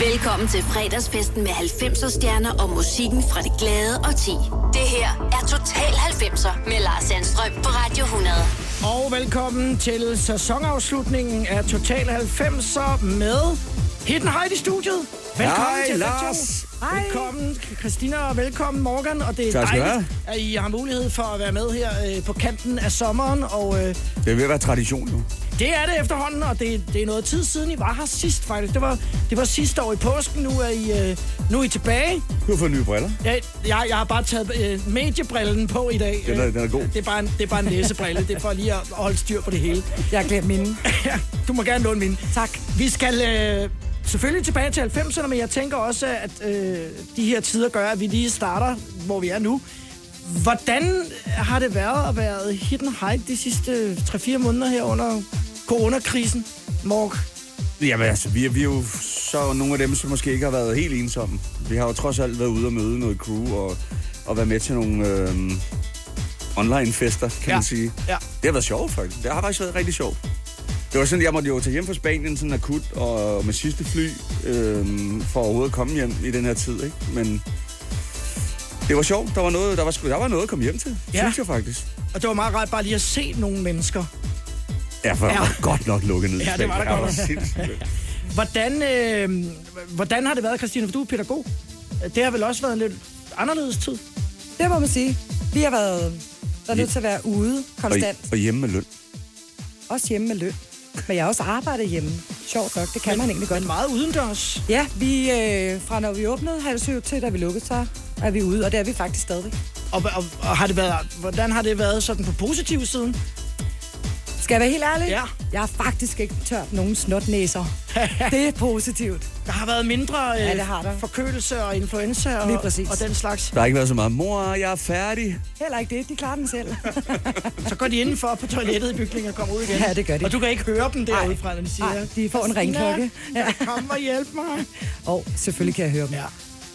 Velkommen til fredagsfesten med 90'er stjerner og musikken fra det glade og ti. Det her er Total 90'er med Lars Sandstrøm på Radio 100. Og velkommen til sæsonafslutningen af Total 90'er med Hidden Height i studiet. Velkommen Hej, til Lars. to. Velkommen Christina og velkommen Morgan. Og det er Tak dejligt, at I har mulighed for at være med her øh, på kanten af sommeren. Og øh, Det er ved at være tradition nu. Det er det efterhånden, og det, det er noget tid siden, I var her sidst faktisk. Det var, det var sidste år i påsken, nu er I, øh, nu er I tilbage. Du har fået nye briller. Jeg, jeg, jeg har bare taget øh, mediebrillen på i dag. Den er- den er god. Det er bare en, det er bare en næsebrille. Det er for lige at holde styr på det hele. Jeg har glemt mine. Ja, du må gerne låne min. Tak. Vi skal øh, selvfølgelig tilbage til 90'erne, men jeg tænker også, at øh, de her tider gør, at vi lige starter, hvor vi er nu. Hvordan har det været at være hidden height de sidste 3-4 måneder her under coronakrisen, Morg? Jamen altså, vi er, vi er jo så nogle af dem, som måske ikke har været helt ensomme. Vi har jo trods alt været ude og møde noget crew og, og været med til nogle øh, online-fester, kan Ja. man sige. Ja. Det har været sjovt, faktisk. Det har faktisk været rigtig sjovt. Det var sådan, jeg måtte jo tage hjem fra Spanien sådan akut og med sidste fly øh, for overhovedet at komme hjem i den her tid, ikke? Men det var sjovt. Der var noget, der var, der var noget at komme hjem til, ja. synes jeg faktisk. Og det var meget rart bare lige at se nogle mennesker. Ja, for Ja. var godt nok lukket ned. Ja, det var der godt sindssygt. Hvordan, øh, hvordan har det været, Christine? For du er pædagog. Det har vel også været en lidt anderledes tid? Det må man sige. Vi har været der er nødt til at være ude Og, konstant. og hjemme med løn. Også hjemme med løn. Men jeg har også arbejdet hjemme. Sjovt nok, det kan man egentlig godt. Men meget udendørs. Ja, vi, øh, fra når vi åbnede halv syv til, da vi lukkede, så er vi ude. Og det er vi faktisk stadig. Og, og, og har det været, hvordan har det været sådan på positiv siden? Skal jeg være helt ærlig? Ja. Jeg har faktisk ikke tørt nogen snotnæser. det er positivt. Der har været mindre øh, Ja, det har der. forkølelse og influenza og, Lige præcis. og den slags. Der har ikke været så meget, mor, jeg er færdig. Heller ikke det. De klarer den selv. Så går de indenfor på toilettet i bygningen og kommer ud igen. Ja, det gør de. Og du kan ikke høre dem derude fra, når de siger... Nej, de får en ringklokke. Ja. Kom og hjælp mig. Og selvfølgelig kan jeg høre dem. Ja.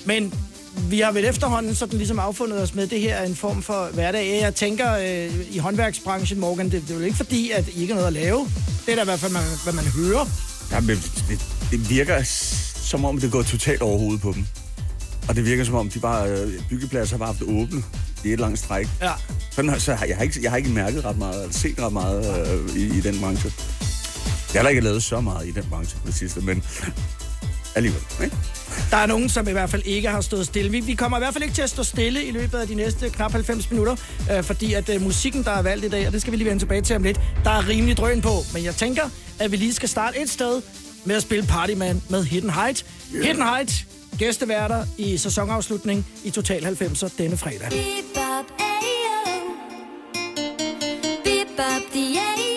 Men vi har vel efterhånden sådan ligesom affundet os med, det her er en form for hverdag. Jeg tænker øh, i håndværksbranchen, Morgan, det, det er jo ikke fordi, at I ikke har noget at lave. Det er da i hvert fald, man, hvad man hører. Ja, men det, det virker som om, det går totalt over hovedet på dem. Og det virker som om, de bare øh, byggepladser har bare haft åbne i et langt stræk. Ja. Sådan, så har- jeg har, ikke, jeg har ikke mærket ret meget, eller set ret meget øh, i, i den branche. Jeg har ikke lavet så meget i den branche på det sidste, men alligevel. Ikke? Der er nogen, som i hvert fald ikke har stået stille. Vi, vi kommer i hvert fald ikke til at stå stille i løbet af de næste knap 90 minutter, øh, fordi at øh, musikken, der er valgt i dag, og det skal vi lige vende tilbage til om lidt, der er rimelig drøn på. Men jeg tænker, at vi lige skal starte et sted med at spille Partyman med Hidden Height. Yeah. Hidden Height, gæsteværter i sæsonafslutning i Total 90'er denne fredag. Beep bop ayo. Beep bop the ayo.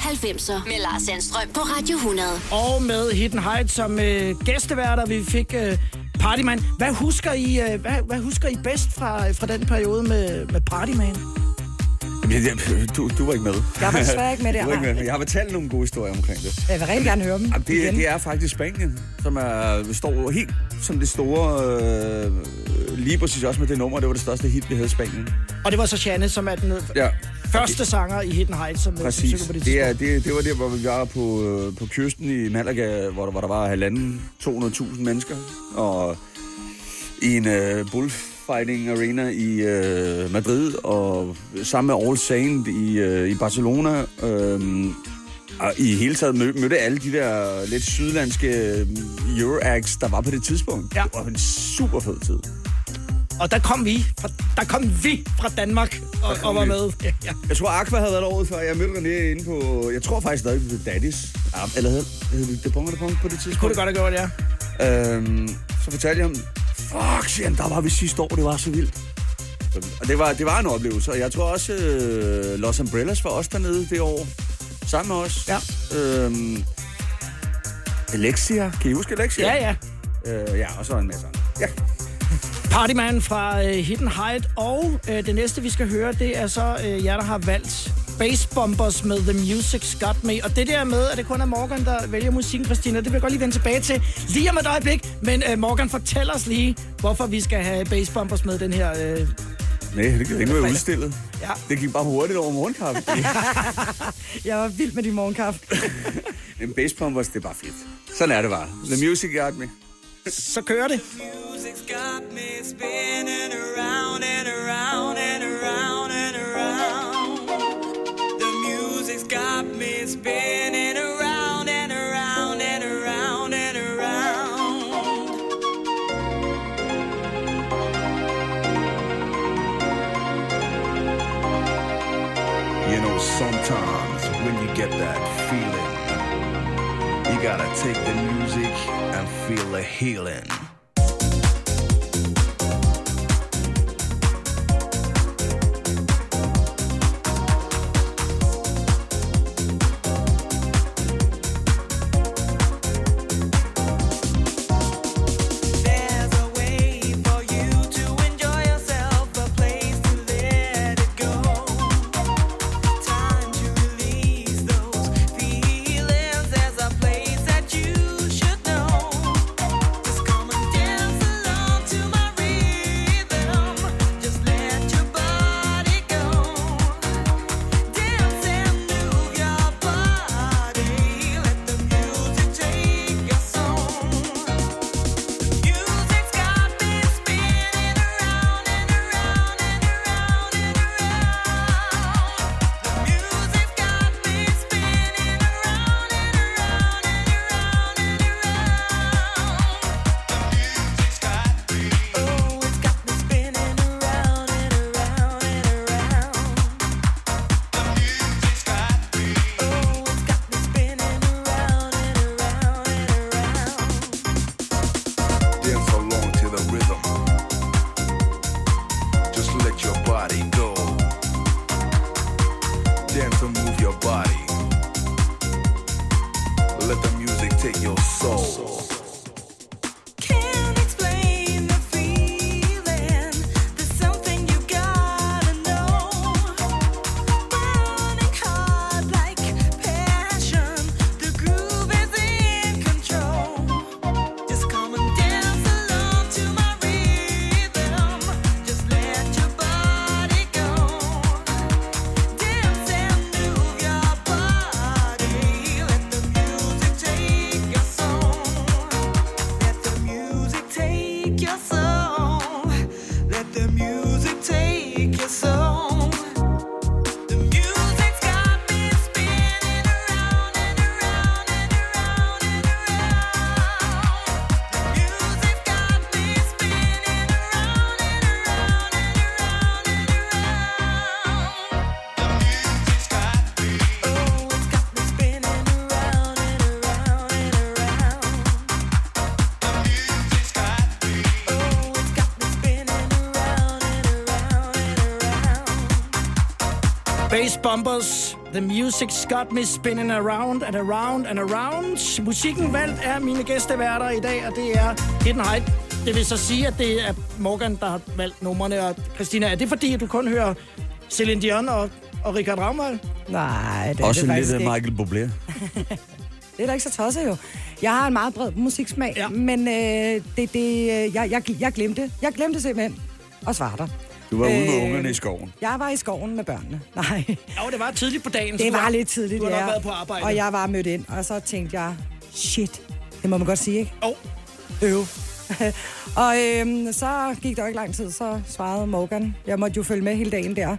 90'er med Lars Sandstrøm på Radio 100. Og med Hidden Heights som øh, gæsteværter, vi fik øh, Partyman. Hvad husker I, øh, hvad, hvad husker I bedst fra, fra den periode med, med Partyman? Jamen, jeg- Du, du var ikke med. Jeg var desværre ikke med der, Du var ikke med. Jeg har fortalt nogle gode historier omkring det. Jeg vil rigtig gerne høre dem Jamen, det, igen. det er faktisk Spanien, som er, står helt som det store... Øh, lige præcis også med det nummer. Det var det største hit, vi havde i Spanien. Og det var så Janne, som er den øh, Ja, første sanger i Hidden Heights, som, øh, præcis. på det Det, er, det, det var der, hvor vi var på, øh, på kysten i Malaga, hvor der, hvor der var halvanden 200.000 mennesker. Og i en øh, bullfighting arena i øh, Madrid, og sammen med All Saint i, øh, i Barcelona. Øh, og i hele taget mød, mødte alle de der lidt sydlandske Euro-acts, der var på det tidspunkt. Ja. Det var en super fed tid. Og der kom vi, fra, der kom vi fra Danmark og, og var vi. med. Ja, ja. Jeg tror, Aqua havde været året før. Jeg mødte René inde på... Jeg tror faktisk stadig, det var Daddy's. Ja, Eller hed, hed det Depong og Depong på det tidspunkt? Kunne det godt have gjort, ja. Øhm, så fortalte jeg ham, fuck, siger der var vi sidste år, det var så vildt. Og det var, det var en oplevelse, og jeg tror også, øh, Los Umbrellas var også dernede det år, sammen med os. Ja. Øhm, Alexia, kan I huske Alexia? Ja, ja. Øh, ja, og så en masse andre. Ja. Partyman fra øh, Hidden Height. Og øh, det næste, vi skal høre, det er så øh, jer, der har valgt Bass Bombers med The Music's Got Me. Og det der med, at det kun er Morgan, der vælger musikken, Christina, det vil jeg godt lige vende tilbage til lige om et øjeblik. Men øh, Morgan, fortæl os lige, hvorfor vi skal have Bass Bombers med den her... Øh, Nej, det kan ikke være udstillet. Ja. Det gik bare hurtigt over morgenkaffe. Jeg var vild med din morgenkaffe. en basspumpers, det er bare fedt. Sådan er det bare. The music got me. Så kører det. music's got me spinning around and around and around and around. The music's got me spinning around and around and around and around. You know, sometimes when you get that feeling, you gotta take the music and feel the healing. Bombers The music's got me spinning around and around and around. Musikken valgt er mine gæsteværter i dag, og det er Hidden Height. Det vil så sige, at det er Morgan, der har valgt numrene. Og Christina, er det fordi, at du kun hører Celine Dion og, og Richard Raumøl? Nej, det er Også det lidt faktisk af ikke. Michael Bublé. Det er da ikke så tosset jo. Jeg har en meget bred musiksmag, Ja. ja. men øh, det, det, øh, jeg, jeg, jeg glemte. Jeg glemte simpelthen at svare dig. Du var ude med Øh, ungerne i skoven. Jeg var i skoven med børnene. Nej, Jo, det var tidligt på dagen. så det var har- lidt tidligt, Du har nok ja. været på arbejde. Og jeg var mødt ind, og så tænkte jeg, shit, det må man godt sige, ikke? Oh, Øv. og øhm, så gik der jo ikke lang tid, så svarede Morgan. Jeg måtte jo følge med hele dagen der.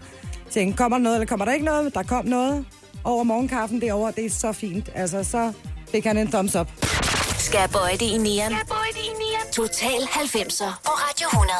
Tænkte, kommer der noget, eller kommer der ikke noget? Der kom noget over morgenkaffen derovre. Det er så fint. Altså, så fik han en thumbs up. Skal jeg bøje det i nieren? Total 90'er på Radio 100.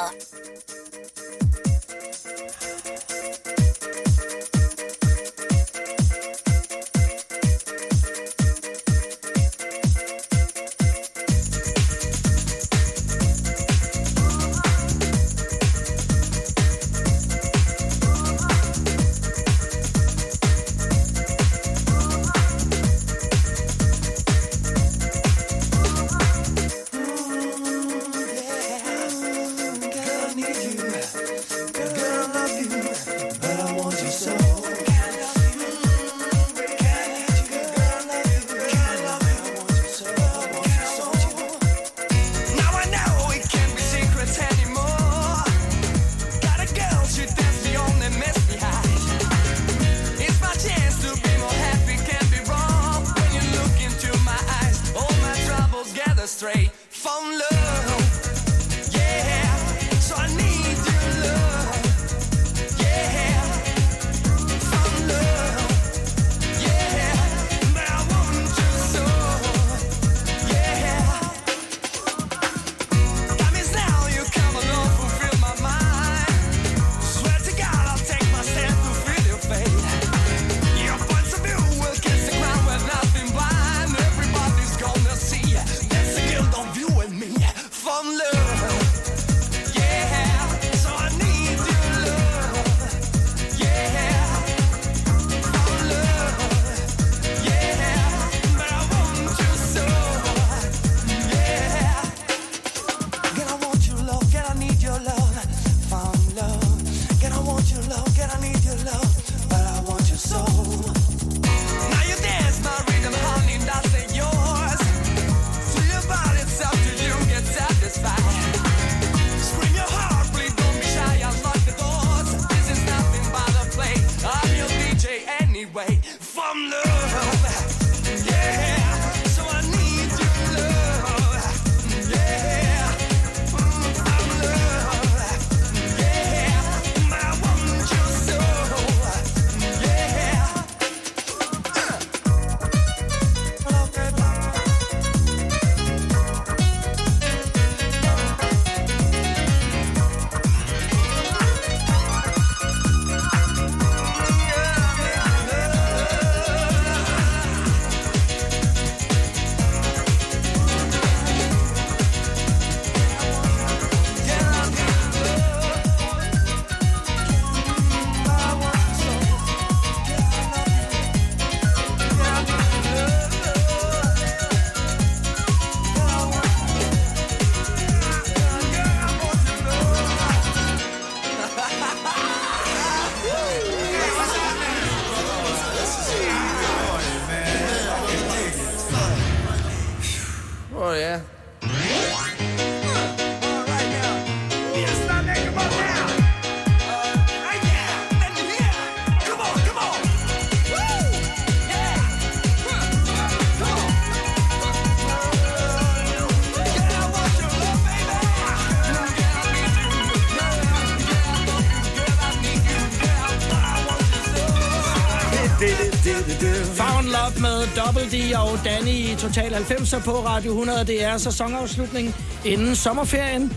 og Danny i Total 90'er på Radio 100. Det er sæsonafslutning inden sommerferien.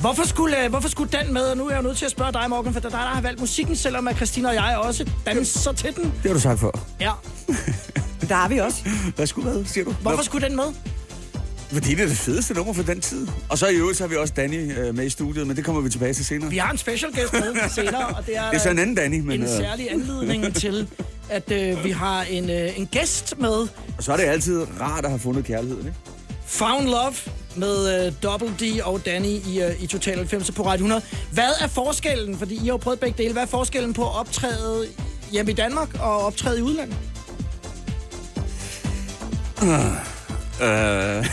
Hvorfor skulle, øh, hvorfor skulle den med? Og nu er jeg nødt til at spørge dig, Morgan, for det er dig, der har valgt musikken, selvom at Christina og jeg også danser til den. Det har du sagt før. Ja. Der er vi også. Hvad skulle hvad, siger du? Hvorfor skulle den med? Fordi det er det fedeste nummer for den tid. Og så i øvrigt så har vi også Danny øh, med i studiet, men det kommer vi tilbage til senere. Vi har en special guest med senere, og det er, Det er så en anden Danny, men... en øh, særlig anledning til at øh, vi har en, øh, en gæst med. Og så er det altid rart at have fundet kærligheden, ikke? Found Love med øh, Double D og Danny i, øh, i Total 90 på Radio 100. Hvad er forskellen, fordi I har jo prøvet begge dele, hvad er forskellen på at optræde hjemme i Danmark og optræde i udlandet? Øh,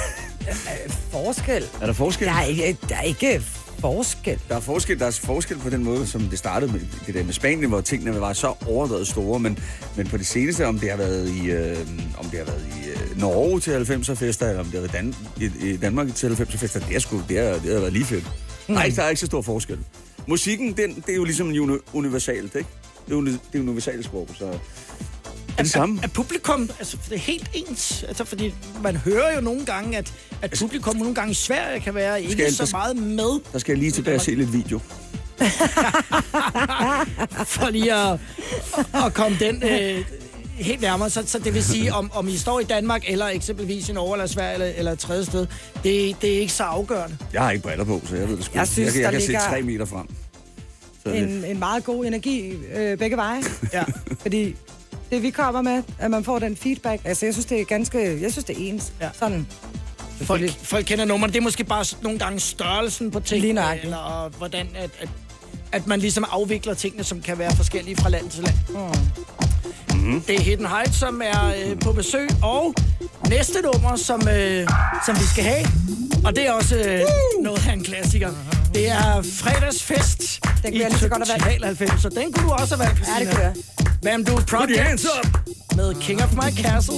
Forskel. er der forskel? Der er ikke, der er ikke forskel. Der er, forskel, der er forskel på den måde, som det startede med det der med Spanien, hvor tingene var så overdrevet store, men, men på det seneste, om det har været i, øh, om det har været i øh, Norge til 90'er fester, eller om det har været Dan- i, i Danmark til 90'er fester, det, er sgu, det, har, det har været lige fedt. Mm. Nej, der er ikke så stor forskel. Musikken, den, det er jo ligesom uni- universalt, ikke? Det er, uni- det er universalt sprog, så det er det samme. Er publikum, altså det er helt ens? Altså fordi man hører jo nogle gange, at, at publikum nogle gange i Sverige kan være ikke jeg- så meget med, Der skal jeg lige tilbage og se lidt video. for lige at, at komme den øh, helt nærmere. Så, så det vil sige, om, om I står i Danmark, eller eksempelvis i Norge eller Sverige, eller, eller et tredje sted, det, det er ikke så afgørende. Jeg har ikke briller på, så jeg ved det sgu. Jeg synes, jeg, kan- jeg kan ligger- se tre meter frem. En, en meget god energi øh, begge veje. Ja. Fordi det vi kommer med, at man får den feedback, altså jeg synes det er ganske, jeg synes det er ens. Ja. Sådan. Folk, folk kender nummerne. Det er måske bare nogle gange størrelsen på tingene, eller og hvordan at, at, at man ligesom afvikler tingene, som kan være forskellige fra land til land. Mm. Det er Hidden Heights, som er øh, på besøg, og næste nummer, som, øh, som vi skal have, og det er også øh, noget af en klassiker. Det er fredagsfest Den kunne jeg lige så godt have valgt. Total 90, så den kunne du også have valgt, Ja, det kunne jeg. Hvad du Project hands up! med King of My Castle.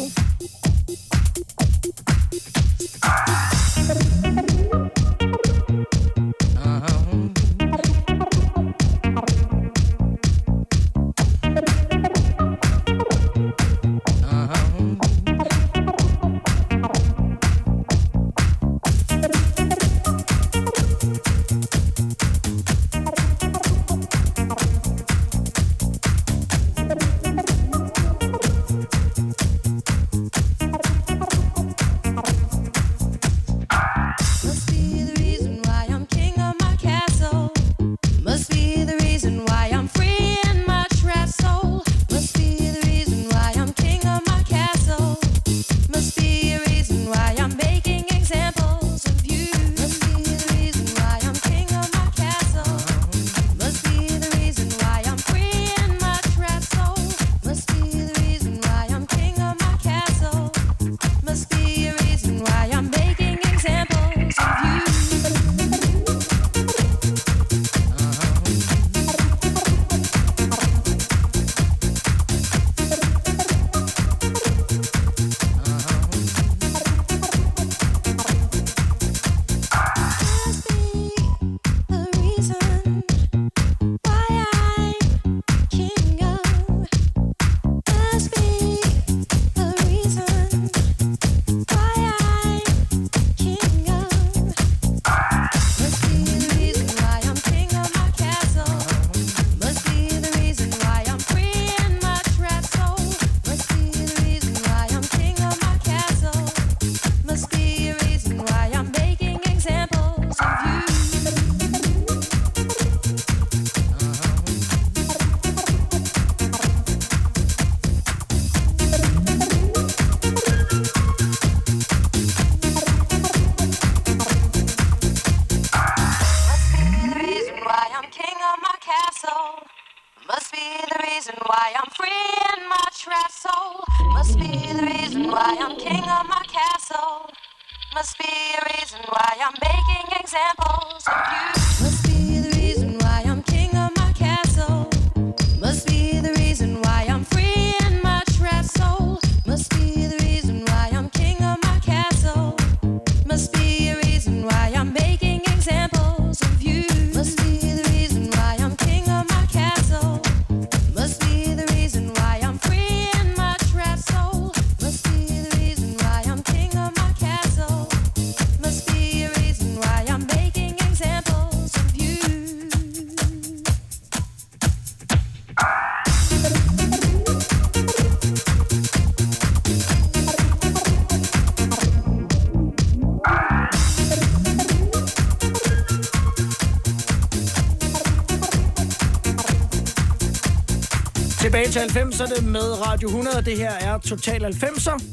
Til 90'erne med Radio 100. Det her er Total 90'er.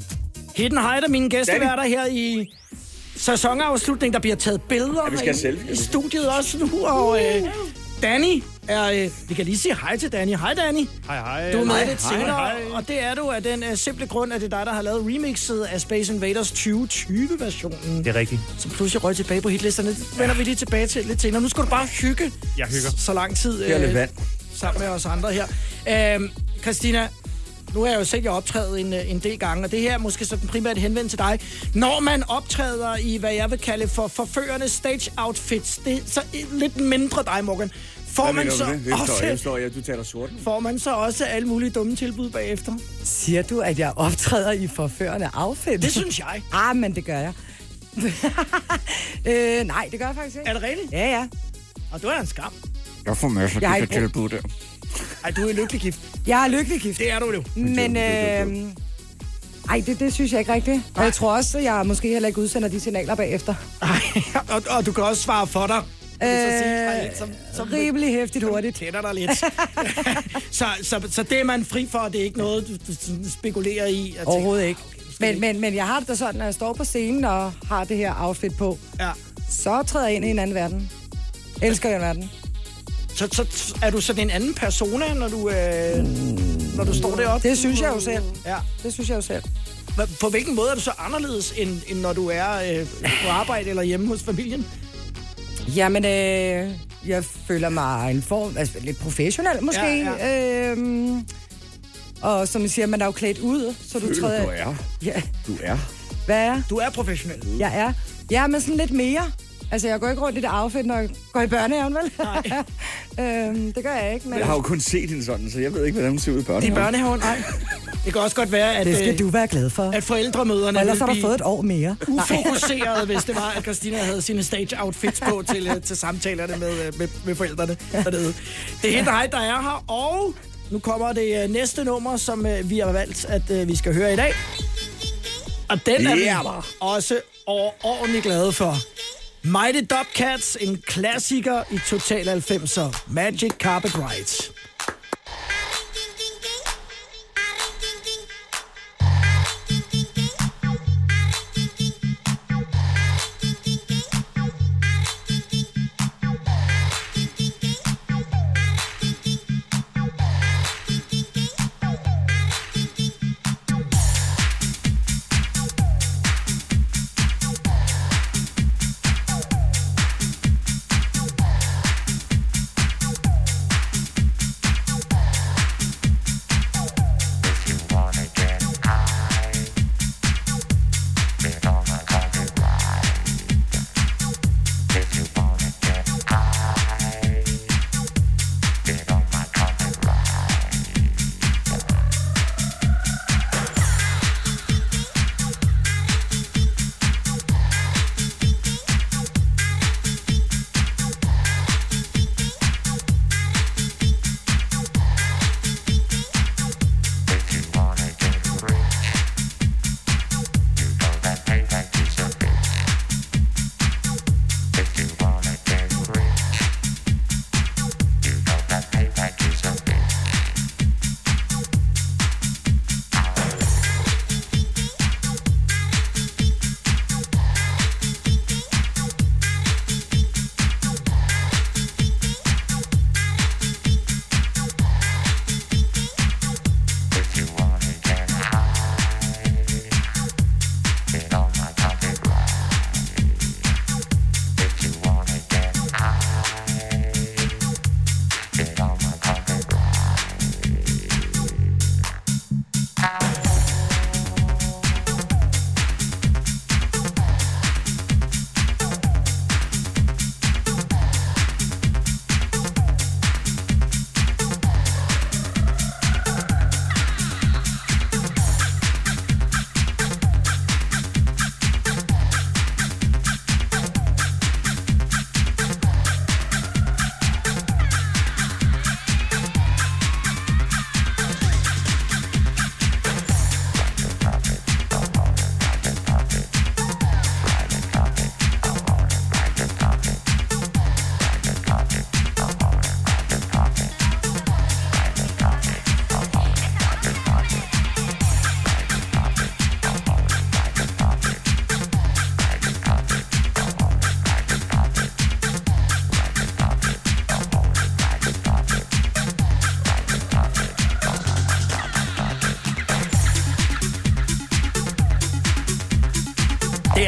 Hidden Heider, mine gæsteværter her i sæsonafslutning. Der bliver taget billeder Ja, vi skal selfie. i studiet også nu. Og øh, Danny er... Øh, vi kan lige sige hej til Danny. Hej Danny. Hej, hej. Du er med Hej, lidt hej, senere, hej. og det er du af den uh, simple grund, at det er dig, der har lavet remixet af Space Invaders 2020-versionen, Det er rigtigt. som pludselig røg tilbage på hitlisterne. Det vender vi lige tilbage til lidt senere. Nu skal du bare hygge Jeg hygger. så lang tid Her er lidt øh, vand. sammen med os andre her. Øhm, Christina, nu har jeg jo set jer optræde en, øh, en del gange, og det her er måske sådan primært henvendt til dig. Når man optræder i, hvad jeg vil kalde for forførende stage outfits, det er så lidt mindre dig, Morgan. Får man så det? Det forstår jeg. Det også, forstår jeg. Du taler sort. får man så også alle mulige dumme tilbud bagefter? Siger du, at jeg optræder i forførende outfit? Det synes jeg. Ah, men det gør jeg. øh, nej, det gør jeg faktisk ikke. Er det rigtigt? Ja, ja. Og du er en skam. Jeg får masser Jeg af ikke tilbud der. Ej, du er lykkelig gift. Jeg er lykkelig gift. Det er du jo. Men, øh, ej, det, det synes jeg ikke rigtigt. Og jeg tror også, at jeg måske heller ikke udsender de signaler bagefter. Ej, og, og du kan også svare for dig. Det vil så ej, Øh, som, som rimelig hæftigt hurtigt. kender dig lidt. så, så, så det er man fri for, det er ikke noget, du, du spekulerer i. at tænke, Overhovedet ikke. skal Men, men, men jeg har det da sådan, når jeg står på scenen og har det her outfit på, Ja. så træder jeg ind i en anden verden. Elsker jeg en verden. Så, så er du sådan en anden persona, når du, øh, når du står deroppe? Det synes jeg jo selv. Ja. Det synes jeg jo selv. På hvilken måde er du så anderledes, end, end når du er øh, på arbejde eller hjemme hos familien? Jamen, øh, jeg føler mig en form, altså lidt professionel måske. Ja, Øhm, og som jeg siger, man er jo klædt ud, så du Føler træder... du er. Ja, Du er. hvad er? Du er professionel. Jeg er. Ja, men sådan lidt mere. Altså, jeg går ikke rundt i det outfit, når jeg går i børnehaven, vel? Nej. øhm, det gør jeg ikke, men... Jeg har jo kun set hende sådan, så jeg ved ikke, hvordan hun ser ud i I børnehaven. børnehaven? Nej. Det kan også godt være, at, Det skal øh, du være glad for. at forældremøderne Ellers vil har du fået et år mere. ufokuseret, hvis det var, at Christina havde sine stage outfits på til, øh, til samtalerne med, øh, med, med forældrene dernede. Det er helt dig, der er her, og nu kommer det øh, næste nummer, som vi har valgt, at vi skal høre i dag. Og den er vi Ja. også overordentligt glade for. Mighty Dubcats, en klassiker i Total 90'er. Magic Carpet Ride.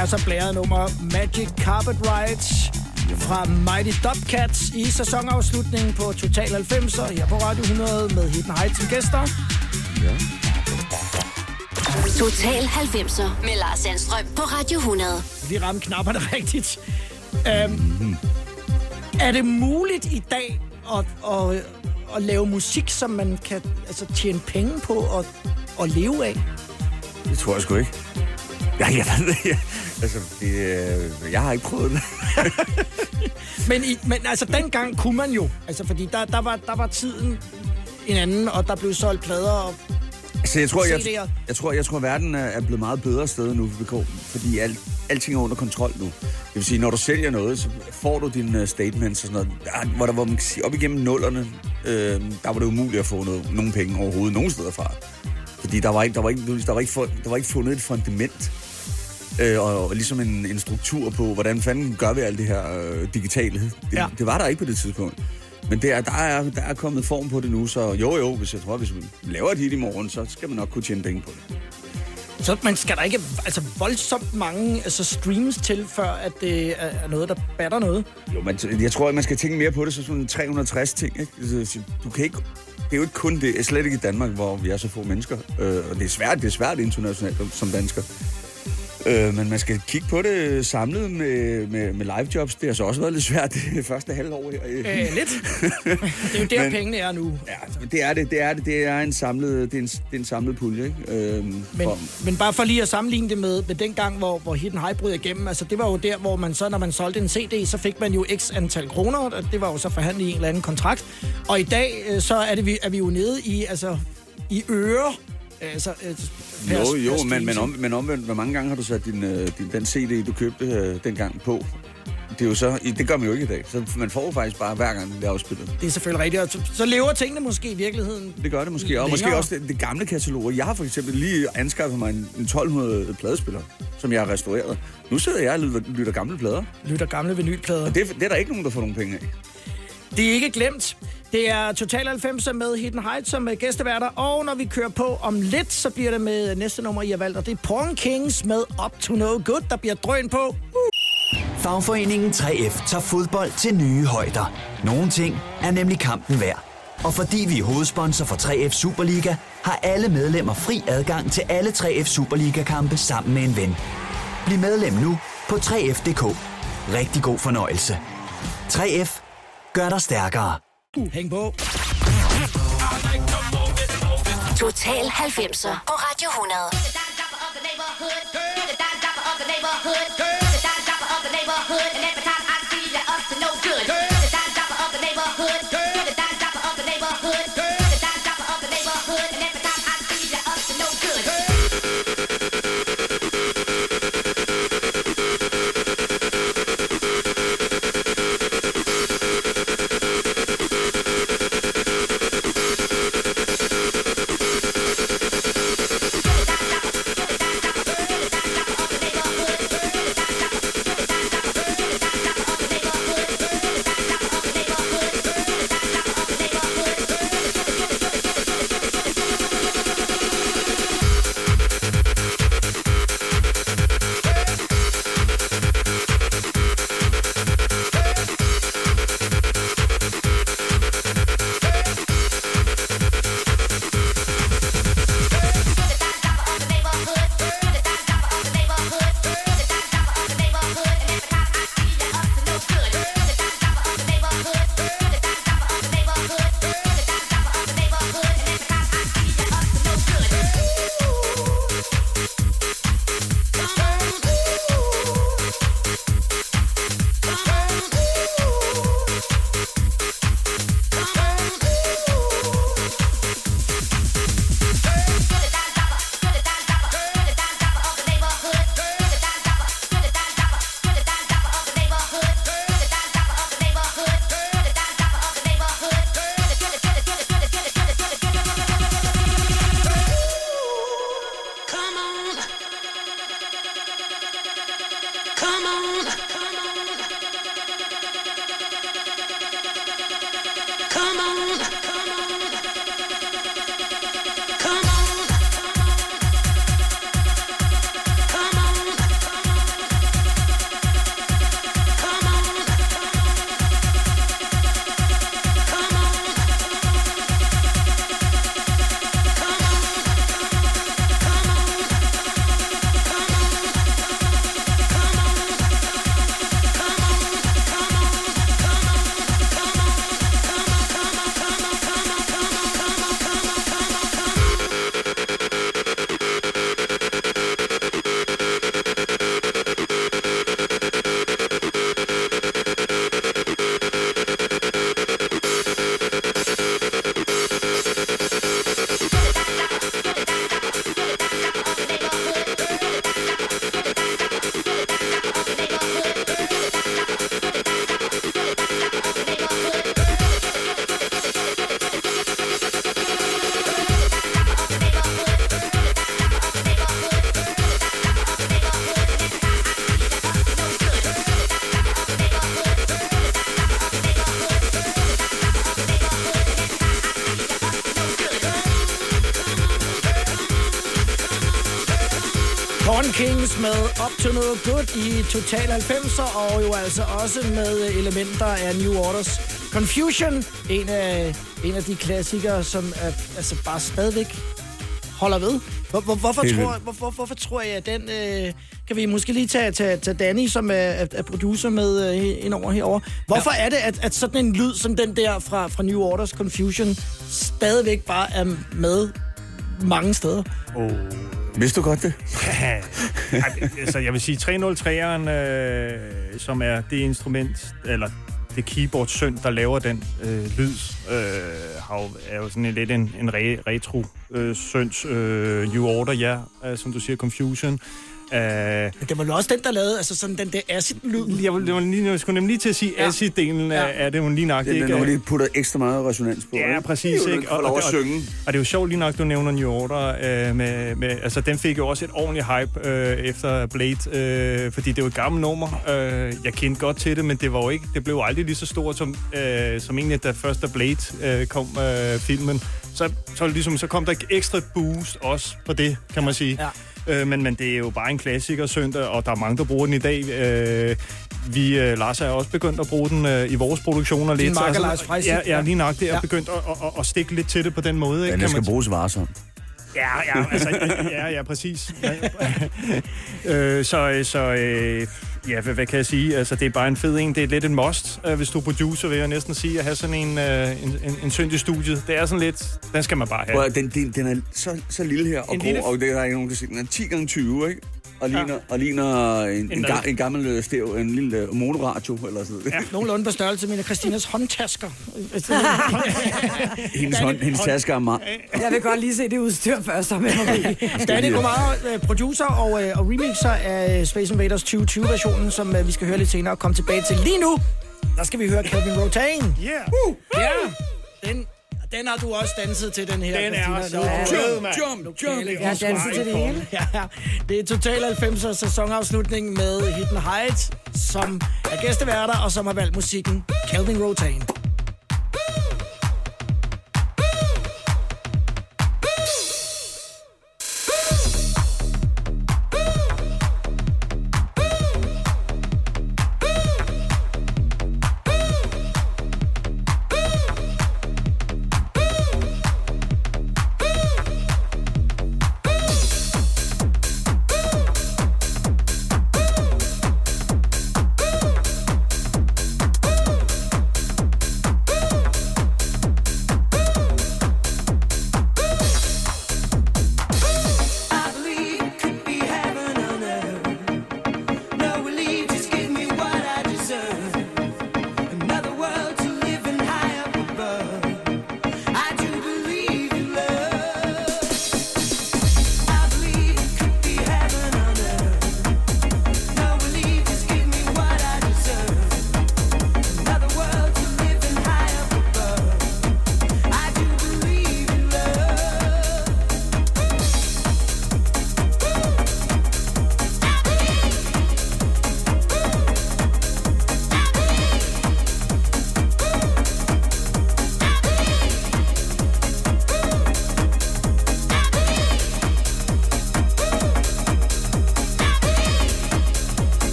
Er så blæret nummer Magic Carpet Rides fra Mighty Dubcats i sæsonafslutningen på Total 90'er her på Radio 100 med Hidden Heights som gæster. Total 90'er med Lars Sandstrøm på Radio 100. Vi ramte knapperne rigtigt. Øhm, er det muligt i dag at, at, at lave musik, som man kan altså, tjene penge på og, og leve af? Det tror jeg sgu ikke. Ja, jeg ved det. Jeg, altså, det, øh, jeg har ikke prøvet det. Men, i, men altså, dengang kunne man jo. Altså, fordi der, der, var, der var tiden en anden, og der blev solgt plader. Og, Altså, jeg tror, jeg, CD'er. jeg, tror, jeg tror, at verden er blevet meget bedre sted nu, VK, fordi alt, alting er under kontrol nu. Det vil sige, når du sælger noget, så får du dine uh, statements og sådan noget. Der, hvor, der, hvor man kan sige, op igennem nullerne, øh, der var det umuligt at få noget, nogen penge overhovedet nogen steder fra. Fordi der var ikke, der var ikke, der var ikke, der var ikke fundet et fundament øh, og, ligesom en, en struktur på, hvordan fanden gør vi alt det her øh, digitale. Det, Ja. ja. det var der ikke på det tidspunkt. Men det er, der, er, der er kommet form på det nu, så jo jo, hvis jeg tror, hvis vi laver et hit i morgen, så skal man nok kunne tjene penge på det. så man skal der ikke altså, voldsomt mange altså, streams til, før at det er noget, der batter noget. Jo, men jeg tror, at man skal tænke mere på det som sådan 360 ting. Ikke? Altså, Du kan ikke, det er jo ikke kun det, slet ikke i Danmark, hvor vi er så få mennesker. Øh, og det er svært, det er svært internationalt som dansker. Øh, men man skal kigge på det samlet med, med, med live jobs. Det har så også været lidt svært det første halvår her. Øh, lidt. det er jo der, Men- pengene er nu. Ja, det er det, det er det. Det er en samlet, det er en, det er en samlet pulje, ikke? Øhm, Men, for- men bare for lige at sammenligne det med, med den gang, hvor, hvor Hidden High brød igennem, altså det var jo der, hvor man så, når man solgte en CD, så fik man jo x antal kroner, og det var jo så forhandlet i en eller anden kontrakt. Og i dag, øh, så er, det, vi, er vi jo nede i, altså, i øre. Altså, øh, per- Jo, per jo, stream, men, men, om, men omvendt, hvor mange gange har du sat din, øh, din, den CD, du købte øh, dengang på? Det er jo så, det gør man jo ikke i dag. Så man får jo faktisk bare hver gang, det er afspillet. Det er selvfølgelig rigtigt. Og så, så lever tingene måske i virkeligheden. Det gør det måske. Og måske Længere. også det, det gamle katalog. Jeg har for eksempel lige anskaffet mig en, en 1200 pladespiller, som jeg har restaureret. Nu sidder jeg og lytter, lytter gamle plader. Lytter gamle vinylplader. Og det, det er der ikke nogen, der får nogen penge af. Det er ikke glemt. Det er Total 90 med Hidden Heights som øh, gæsteværter, og når vi kører på om lidt, så bliver det med øh, næste nummer, I har valgt, og det er Porn Kings med Up to No Good, der bliver drøn på. Uh! Fagforeningen 3F tager fodbold til nye højder. Nogle ting er nemlig kampen værd. Og fordi vi er hovedsponsor for 3F Superliga, har alle medlemmer fri adgang til alle 3F Superliga-kampe sammen med en ven. Bliv medlem nu på 3F.dk. Rigtig god fornøjelse. 3F gør dig stærkere. Hæng på. Total 90'er på Radio 100. Up i Total 90'er, og jo altså også med elementer af New Orders Confusion, en af, en af de klassikere, som er, altså bare stadigvæk holder ved. Hvor, hvor, hvorfor, Helt tror, hvor, hvor, hvorfor tror jeg, at den... Øh, kan vi måske lige tage, tage, tage Danny, som er, er, er producer med øh, indover herover. Hvorfor ja. er det, at, at sådan en lyd som den der fra, fra New Orders Confusion stadigvæk bare er med mange steder? Oh. Vidste du godt det? Altså, jeg vil sige, 303'eren, øh, som er det instrument, eller det keyboard søn, der laver den øh, lyd, øh, har jo, er jo sådan en, lidt en, en re, retro øh, søns øh, New Order, ja, øh, som du siger, Confusion. Øh, Men det var jo også den, der lavede altså sådan den der acid-lyd. jeg, jeg, vil lige, jeg skulle nemlig lige til at sige, Ja. acid-delen Ja. er det jo lige nok. Den, den ikke? har lige puttet ekstra meget resonans på. Ja, ikke? præcis. Det Ikke? den får lov at synge. Og det er jo sjovt lige nok, du nævner New Order. Øh, med, med, altså, den fik jo også et ordentligt hype øh, efter Blade, øh, fordi det var et gammelt nummer. Øh, jeg kendte godt til det, men det, var jo ikke, det blev jo aldrig lige så stort, som, øh, som egentlig, da først da Blade øh, kom øh, filmen. Så, så, ligesom, så kom der et ekstra boost også på det, kan man sige. Ja. Øh, men, men det er jo bare en klassiker søndag, og der er mange, der bruger den i dag. Øh, vi, øh, Lars, er også begyndt at bruge den øh, i vores produktioner lidt. makker Altså, Lars Freisig. Ja, ja, lige nok. Det er Ja. ja. begyndt at, at, at, stikke lidt til det på den måde. Ikke, Den kan skal man bruges varsomt. Ja, ja, altså, ja, ja, præcis. øh, så, så øh, ja, hvad, hvad kan jeg sige? Altså, det er bare en fed en. Det er lidt en must, øh, hvis du er producer, vil jeg næsten sige, at have sådan en, øh, en, en, en synd i studiet. Det er sådan lidt, den skal man bare have. At- den, den, den er så, så lille her, og, En god, lille- og det er der ikke nogen, der siger. Den er 10 gange 20, ikke? Og ligner, og ligner en, en, ga, en gammel øh, stæv, en lille øh, monoradio eller sådan noget. Ja. Nogenlunde på størrelse med Christinas håndtasker. hendes, hånd, hendes taske er meget... Jeg vil godt lige se det udstyr først, som jeg må. Danny Gomar, øh, producer og, øh, og remixer af Space Invaders 2020-versionen, som vi skal høre lidt senere og komme tilbage til lige nu. Der skal vi høre Calvin Rotain. Yeah. Ja, den, den har du også danset til, den her, Den er så fed, mand. Jump, jump! Jeg har danset til det hele. Ja, det er Total 90'er sæsonafslutning med Hidden Heights, som er gæsteværter og som har valgt musikken Calvin Rotain.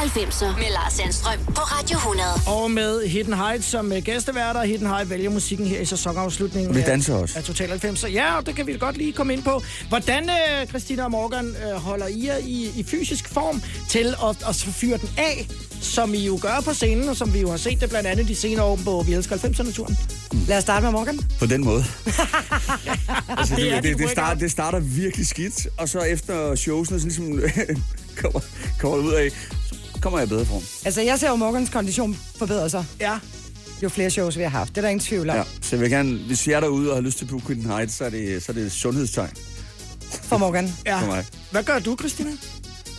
90'er med Lars Sandstrøm på Radio 100. Og med Hidden Heights som øh, gæsteværter. Hidden Heights vælger musikken her i sæsonafslutningen. Og vi af- danser også. Af Total 90'er. Ja, og det kan vi godt lige komme ind på. Hvordan, øh, Christina og Morgan, øh, holder I jer i, i fysisk form til at, at fyre den af, som I jo gør på scenen, og som vi jo har set det blandt andet de senere år på Vi elsker 90'erne-turen? Lad os starte med Morgan. På den måde. altså, Det det, det, det, start, det starter virkelig skidt, og så efter showsene så ligesom kommer, kommer ud af, kommer jeg i bedre form. Altså, jeg ser jo Morgans kondition forbedre sig, Ja. jo flere shows vi har haft. Det er der ingen tvivl om. Ja. Så jeg vil gerne, hvis jeg er derude og har lyst til Quitten Heights, så er det, så er det et sundhedstegn For Morgan. ja. for mig. Hvad gør du, Christina?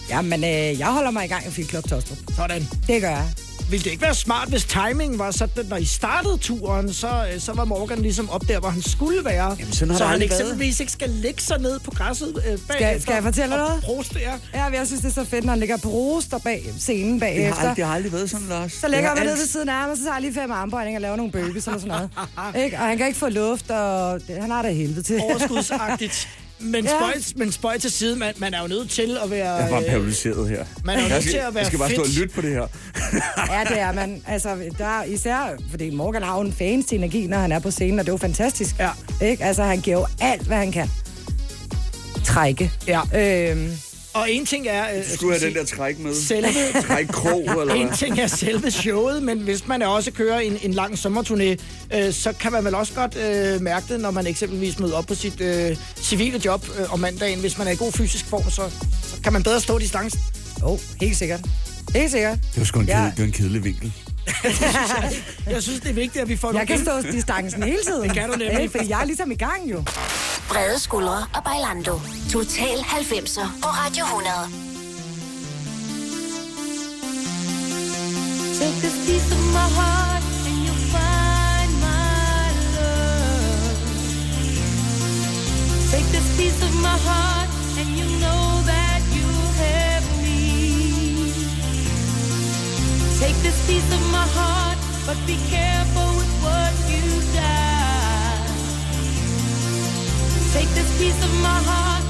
Jamen, øh, jeg holder mig i gang i Fit Club Tostrup. Sådan. Det gør jeg. Ville det ikke være smart, hvis timingen var sådan, at når I startede turen, så, øh, så var Morgan ligesom op der, hvor han skulle være. Jamen, sådan har så han eksempelvis ikke skal lægge sig ned på græsset øh, bagefter. skal jeg fortælle og noget? Proste, ja. Jeg synes, det er så fedt, når han ligger på roster bag scenen Det har, bagefter. aldrig, det har aldrig været sådan, Lars. Så har man ned ved siden af ham, og så tager lige fem armbøjninger og laver nogle burpees eller sådan noget. ikke? Og han kan ikke få luft, og det, han har det helvede til. Overskudsagtigt. Men, Ja. spøj, men spøj til side, man, man er jo nødt til at være... Jeg er bare øh, paralyseret her. Man er jo jeg nødt skal, til at være jeg skal bare stå og lytte på det her. Ja, det er man. Altså, der er især, fordi Morgan har jo en fans til energi, når han er på scenen, og det er jo fantastisk. Ja. Ikke? Altså, han giver jo alt, hvad han kan. Trække. Ja. Øhm, Og en ting er... Øh, Du skulle have den der træk med. Selve, Træk krog, eller en hvad? ting er selve showet, men hvis man også kører en, en lang sommerturné, øh, så kan man vel også godt øh, mærke det, når man eksempelvis møder op på sit øh, civile job øh, om mandagen. Hvis man er i god fysisk form, så, så kan man bedre stå distancen. oh, helt sikkert. Helt sikkert. Det var sgu en, Ja. kedel, det var en kedelig vinkel. Jeg synes, det er vigtigt, at vi får Jeg nogle kan stå distancen hele tiden. Det kan du nemlig. Ikke? Fordi jeg er ligesom i gang jo. Brede skuldre og Bailando. Total 90'er på Radio 100. Take this piece of my heart and you'll find my love. Take this piece of my heart and you know Take this piece of my heart, but be careful with what you die. Take this piece of my heart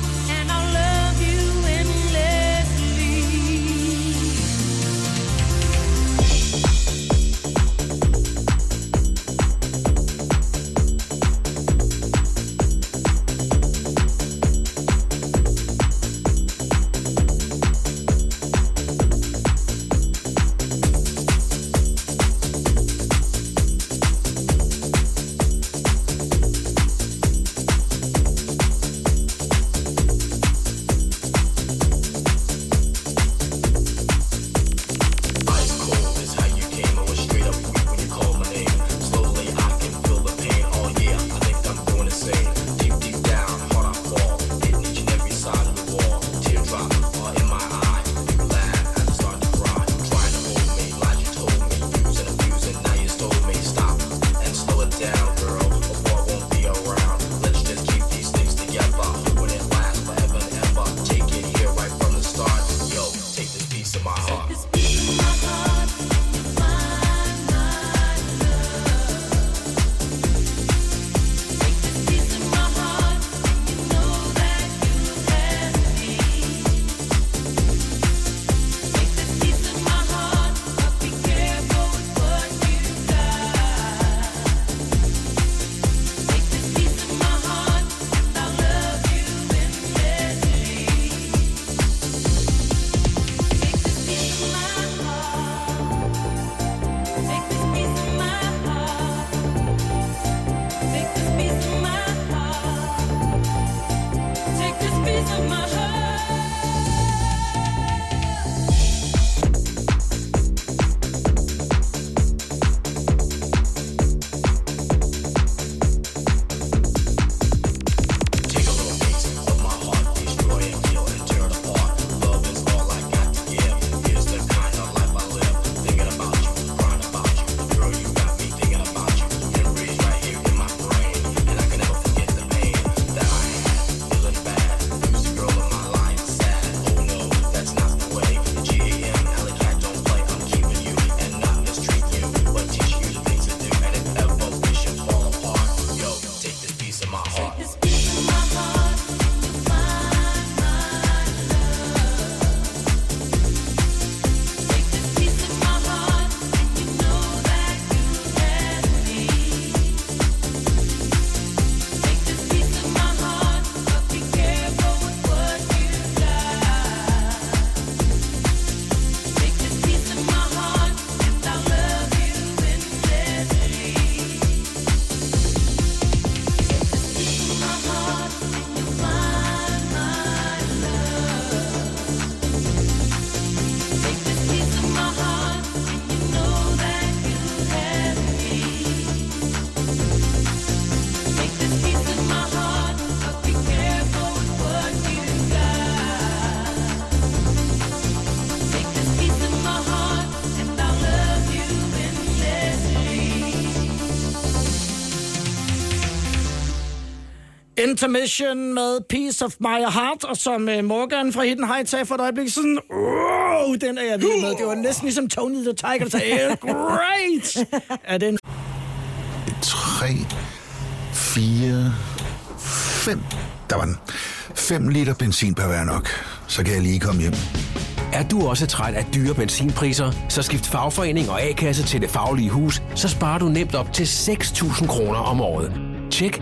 Intermission med Piece of My Heart, og som uh, Morgan fra Hidden Heights sagde for et øjeblik, sådan, wow, den er jeg vild med. Det var næsten ligesom Tony the Tiger, der sagde, "Yeah, great! Er den 3, 4, 5. Der var den. 5 liter benzin per hver nok. Så kan jeg lige komme hjem. Er du også træt af dyre benzinpriser, så skift fagforening og A-kasse til Det Faglige Hus, så sparer du nemt op til 6.000 kroner om året. Tjek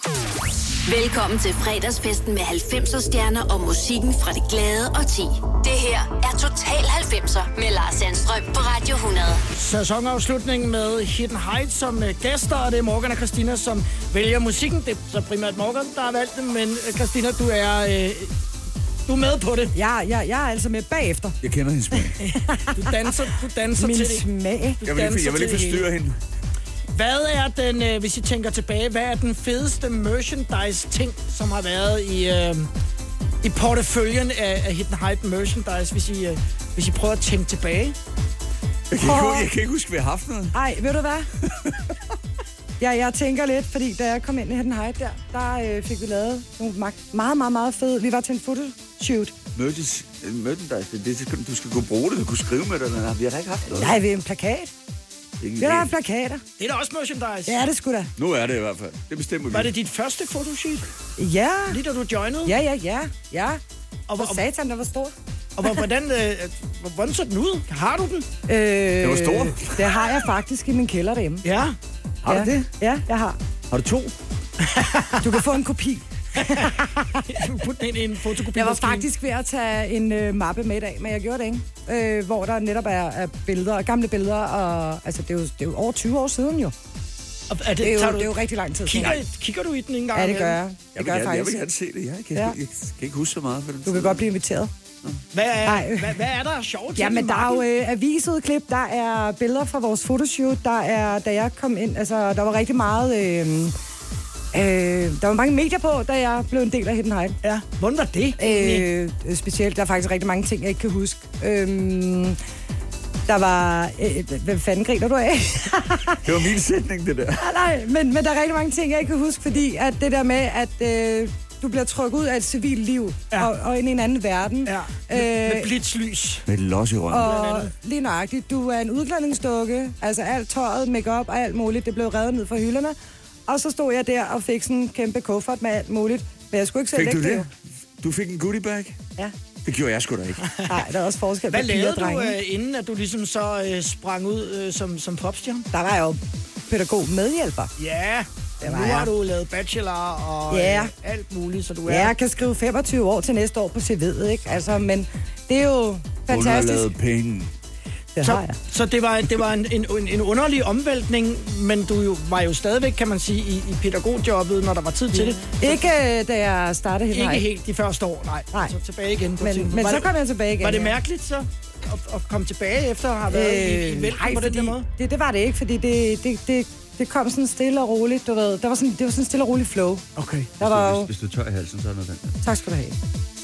Velkommen til fredagsfesten med 90'er stjerner og musikken fra det glade og ti. Det her er Total 90'er med Lars Sandstrøm på Radio 100. Sæsonafslutning med Hidden Heights som øh, gæster, og det er Morgan og Christina, som vælger musikken. Det er så primært Morgan, der har valgt det, men øh, Christina, du er, øh, du er med på det. Ja, ja, jeg er altså med bagefter. Jeg kender hendes smag. Du danser, du danser Min til det. smag. Du Jeg vil ikke, jeg vil ikke forstyrre hende. Hvad er den, øh, hvis I tænker tilbage, hvad er den fedeste merchandise-ting, som har været i, øh, i porteføljen af, af Hidden Height merchandise, hvis I, øh, hvis I prøver at tænke tilbage? Jeg kan, ikke, jeg kan ikke huske, at vi har haft noget. Ej, ved du hvad? ja, jeg tænker lidt, fordi da jeg kom ind i Hidden Height der, der øh, fik vi lavet nogle mag- meget, meget, meget fede. Vi var til en fotoshoot. Merchandise, merchandise det, det, du skal kunne bruge det, du kunne skrive med det. men Vi har da ikke haft noget. Nej, vi er en plakat. Ikke Vi har en haft plakater. Det er da også merchandise. Ja, det skulle da. Nu er det i hvert fald. Det bestemmer vi. Var det dit første fotoshoot, Ja. lige da du joinede? Ja, ja, ja, ja. Og, og, satan, der var stor. og, hvordan, øh, hvordan så den ud? Har du den? Øh, Det var stor. Det har jeg faktisk i min kælder derhjemme. Ja. Har ja. du det? Ja, jeg har. Har du to? Du kan få en kopi. Du putte den ind i en fotokopi. Jeg var faktisk ved at tage en øh, mappe med i dag, men jeg gjorde det ikke. Øh, hvor der netop er, er billeder, gamle billeder, og altså, det, er jo, det er jo over 20 år siden jo. Og er det, Det er jo, tager det du, er jo rigtig lang tid kigger, siden. kigger du i den en gang? Ja, det gør jeg. Det Jeg vil, gør jeg gerne, jeg vil faktisk. gerne se det. Jeg kan, Ja. jeg, jeg kan ikke huske så meget for den Du kan godt blive inviteret. Hvad er, Nej. hvad, hvad er der sjovt til Ja, men den der er jo øh, avisudklip, der er billeder fra vores fotoshoot, der er, da jeg kom ind, altså, der var rigtig meget... Øh, øh, der var mange medier på, da jeg blev en del af Hidden Height. Ja, hvordan var det? Øh, specielt, der er faktisk rigtig mange ting, jeg ikke kan huske. Øhm, der var... Øh, hvad fanden griner du af? Det var min sætning, det der. nej, nej, men, men der er rigtig mange ting, jeg ikke kan huske, fordi at det der med, at øh, du bliver trukket ud af et civilt liv Ja. og, og ind i en anden verden. Ja, med, Øh, med blitzlys. Med et los i røven. og lige nøjagtigt, du er en udklædningsdukke, altså alt tøjet, makeup og alt muligt, det blev revet ned fra hylderne. Og så stod jeg der og fik sådan en kæmpe kuffert med alt muligt. Men jeg skulle ikke selv Fik du det? Du fik en goodie bag? Ja. Det gjorde jeg sgu da ikke. Nej, der er også forskel Hvad på piger lavede og du, øh, inden at du ligesom så øh, sprang ud øh, som, som popstjerne? Der var jo pædagog medhjælper. Ja, Det var nu jeg. har du lavet bachelor og Ja. øh, alt muligt, så du er... Ja, jeg kan skrive 25 år til næste år på CV'et, ikke? Altså, men det er jo Hun har fantastisk. lavet penge. Det har Så, jeg. så det var, det var en, en, en underlig omvæltning, men du jo, var jo stadigvæk, kan man sige, i, i pædagogjobbet, når der var tid til det. Ikke øh, da jeg startede helt Ikke helt de første år, nej. Nej. Så tilbage igen. På Men, tiden. men var så det, kom jeg tilbage igen. Var det mærkeligt så, at, at komme tilbage efter at have været øh, i, i vælten nej, på den der måde? Det, det var det ikke, fordi det, det, det, det kom sådan stille og roligt, du ved. Der var sådan, det var sådan stille og roligt flow. Okay. Der var jo... Hvis du tør i halsen, så er noget den. Tak skal du have.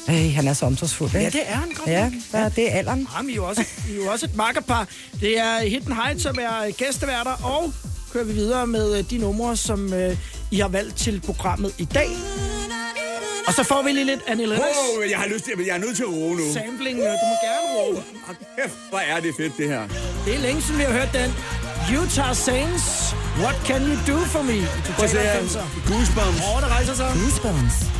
Hey, han er så omsorgsfuld, Ja, det er han godt Ja, der, det er alderen. Jamen, I er jo også, I er jo også et makkerpar. Det er Hidden Heights, som er gæsteværter, og kører vi videre med øh, de numre, som øh, I har valgt til programmet i dag. Og så får vi lige lidt Annie Lennox. Wow, jeg har lyst til, jeg er nødt til at roe nu. Sampling, øh, du må gerne råbe. Hold Kæft, hvor er det fedt, det her. Det er længe siden, vi har hørt den. Utah Saints, What Can You Do For Me? Prøv at se her. 90'er. Goosebumps. Åh, der rejser sig. Goosebumps.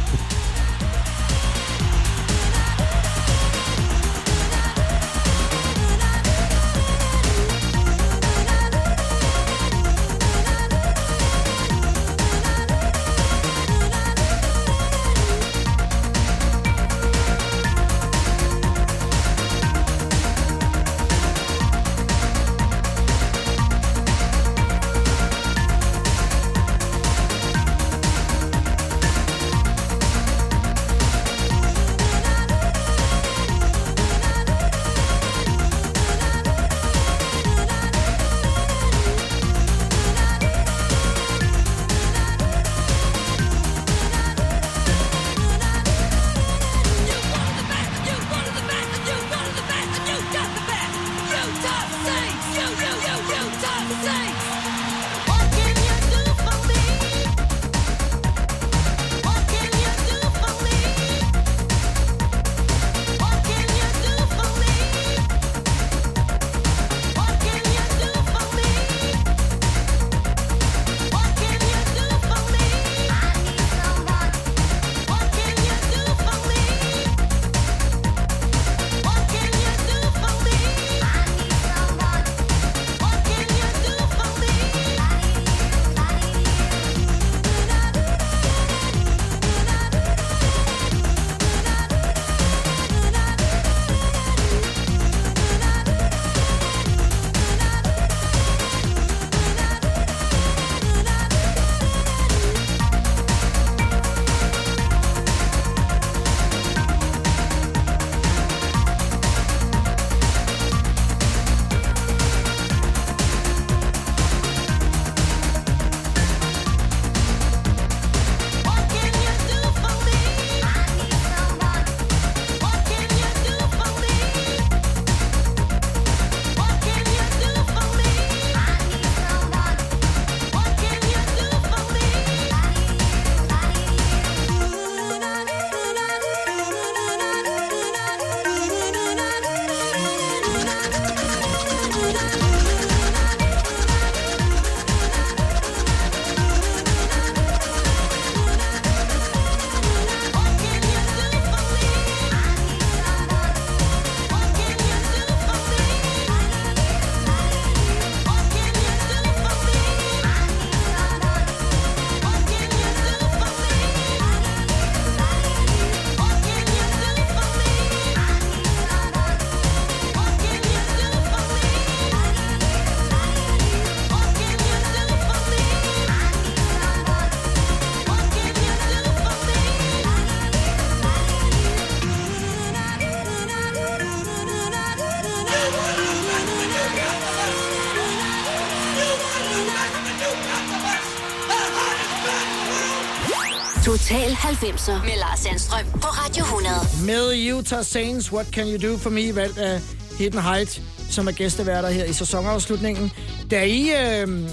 90'er med Lars Sandstrøm på Radio 100. Med Utah Saints, What Can You Do For Me, valgt af Hidden Height, som er gæsteværter her i sæsonafslutningen. Da I, øh,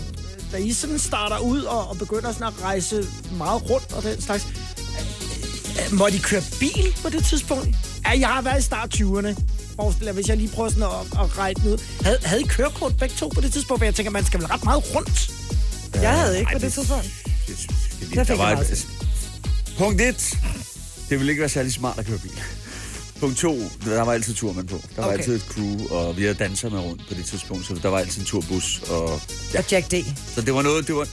da I sådan starter ud og, og begynder sådan at rejse meget rundt og den slags, øh, øh, må de køre bil på det tidspunkt? Ja, jeg har været i start 20'erne. Forestil jer, hvis jeg lige prøver sådan at, at regne ud. Havde, havde I kørekort begge to på det tidspunkt? For jeg tænker, man skal vel ret meget rundt. Jeg havde ikke Ej, på det det- tidspunkt. Der Der fik var et. Punkt 1. Det ville ikke være særlig smart at køre bil. Punkt 2. Der var altid turmand på. Der var Okay. altid et crew, og vi havde danser med rundt på det tidspunkt, så der var altid en turbus. Og, Og Jack D. så det var noget, det var...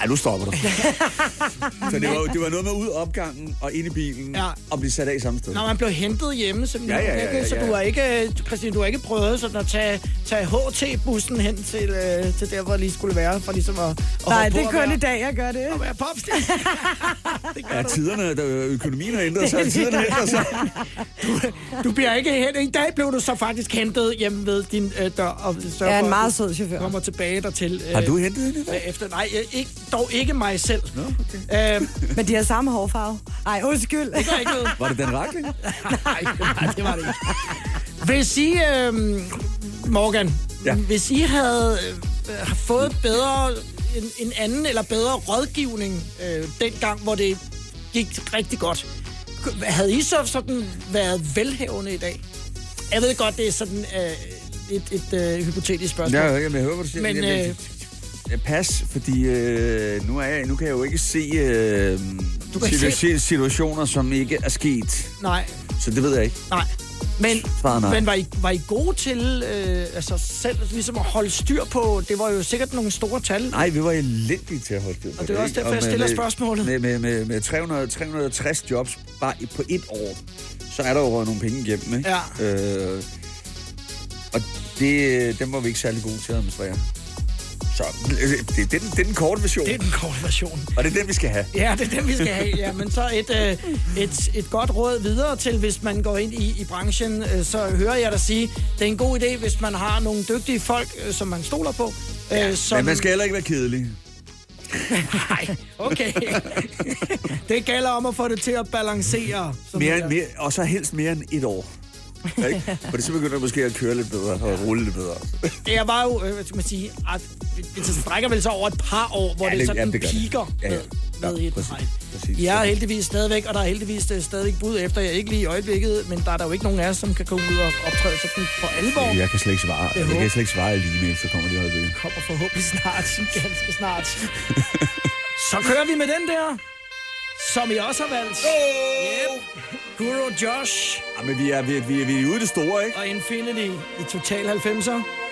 Ej, nu stopper du. så det var, det var noget med ud opgangen og ind i bilen Ja. og blive sat af samme sted. Når man blev hentet hjemme, simpelthen. Ja, ja, ja, ikke? ja, Så ja. du har ikke, Christine, du har ikke prøvet sådan at tage, tage HT-bussen hen til, øh, til der, hvor jeg lige skulle være, for ligesom at, at Nej, hoppe det er kun være- i dag, jeg gør det. at være popstjerne. Ja, tiderne, der, økonomien har ændret sig, tiderne har ændret sig. Du bliver ikke hen. I dag blev du så faktisk hentet hjemme ved din øh, dør. Og er for, en meget sød du chauffør. kommer tilbage dertil. Øh, Har du hentet hende i dag? Efter, nej, jeg, ikke, dog ikke mig selv. Nå, okay. øh, Men de har samme hårfarve. Ej, undskyld. det gør ikke noget. Var det den rakling? Nej, nej, det var det ikke. Hvis I, øh, Morgan, ja. Hvis I havde øh, fået bedre, en, en anden eller bedre rådgivning øh, dengang, hvor det gik rigtig godt, havde I så sådan været velhavende i dag? Jeg ved godt, det er sådan øh, et, et øh, hypotetisk spørgsmål. Ja, jeg, hører, hvad du siger. Men, Jamen, øh, øh, pas, fordi øh, nu, er jeg, nu kan jeg jo ikke se, øh, Du kan situ- se- situationer, som ikke er sket. Nej, Så det ved jeg ikke. nej. Men, men var, I, var I gode til øh, altså selv ligesom at holde styr på, det var jo sikkert nogle store tal. Nej, vi var elendige til at holde styr på Og det er også derfor, jeg med- stiller med- spørgsmålet. Med, med, med, med 300, 360 jobs bare på et år, så er der jo nogle penge igennem, ikke? Ja. Øh, og det, dem var vi ikke særlig gode til at administrere. Så øh, det, det, er den, det er den korte version, Det er den korte version. og det er den, vi skal have. Ja, det er den, vi skal have. Ja, men så et, øh, et, et godt råd videre til, hvis man går ind i, i branchen, øh, så hører jeg dig sige, det er en god idé, hvis man har nogle dygtige folk, øh, som man stoler på. Øh, som, Men man skal heller ikke være kedelig. Nej, okay. det gælder om at få det til at balancere. Mere, er. mere, og så helst mere end et år. Ikke? For det så begynder det måske at køre lidt bedre og rulle lidt bedre. Det var jo, øh, hvad skal man sige, at det strækker vel så over et par år, hvor Ja, det, det- sådan ja, det gør det. piker Ja, ja. med, med Ja, et præcis, nej. præcis. Jeg er heldigvis stadigvæk, og der er heldigvis øh, stadigvæk bud efter jer. Ikke lige i øjeblikket, men der er der jo ikke nogen af os, som kan komme ud og optræde sådan for alvor. Jeg kan slet ikke svare. Det er Jeg kan slet ikke svare lige med, så kommer de øjeblikket. kommer forhåbentlig snart, ganske snart. Så kører vi med den der, som I også har valgt. Yep. Guru Josh Ja, men vi er, vi, er, vi, er, vi er ude i det store, ikke? og Infinity i Total 90'er.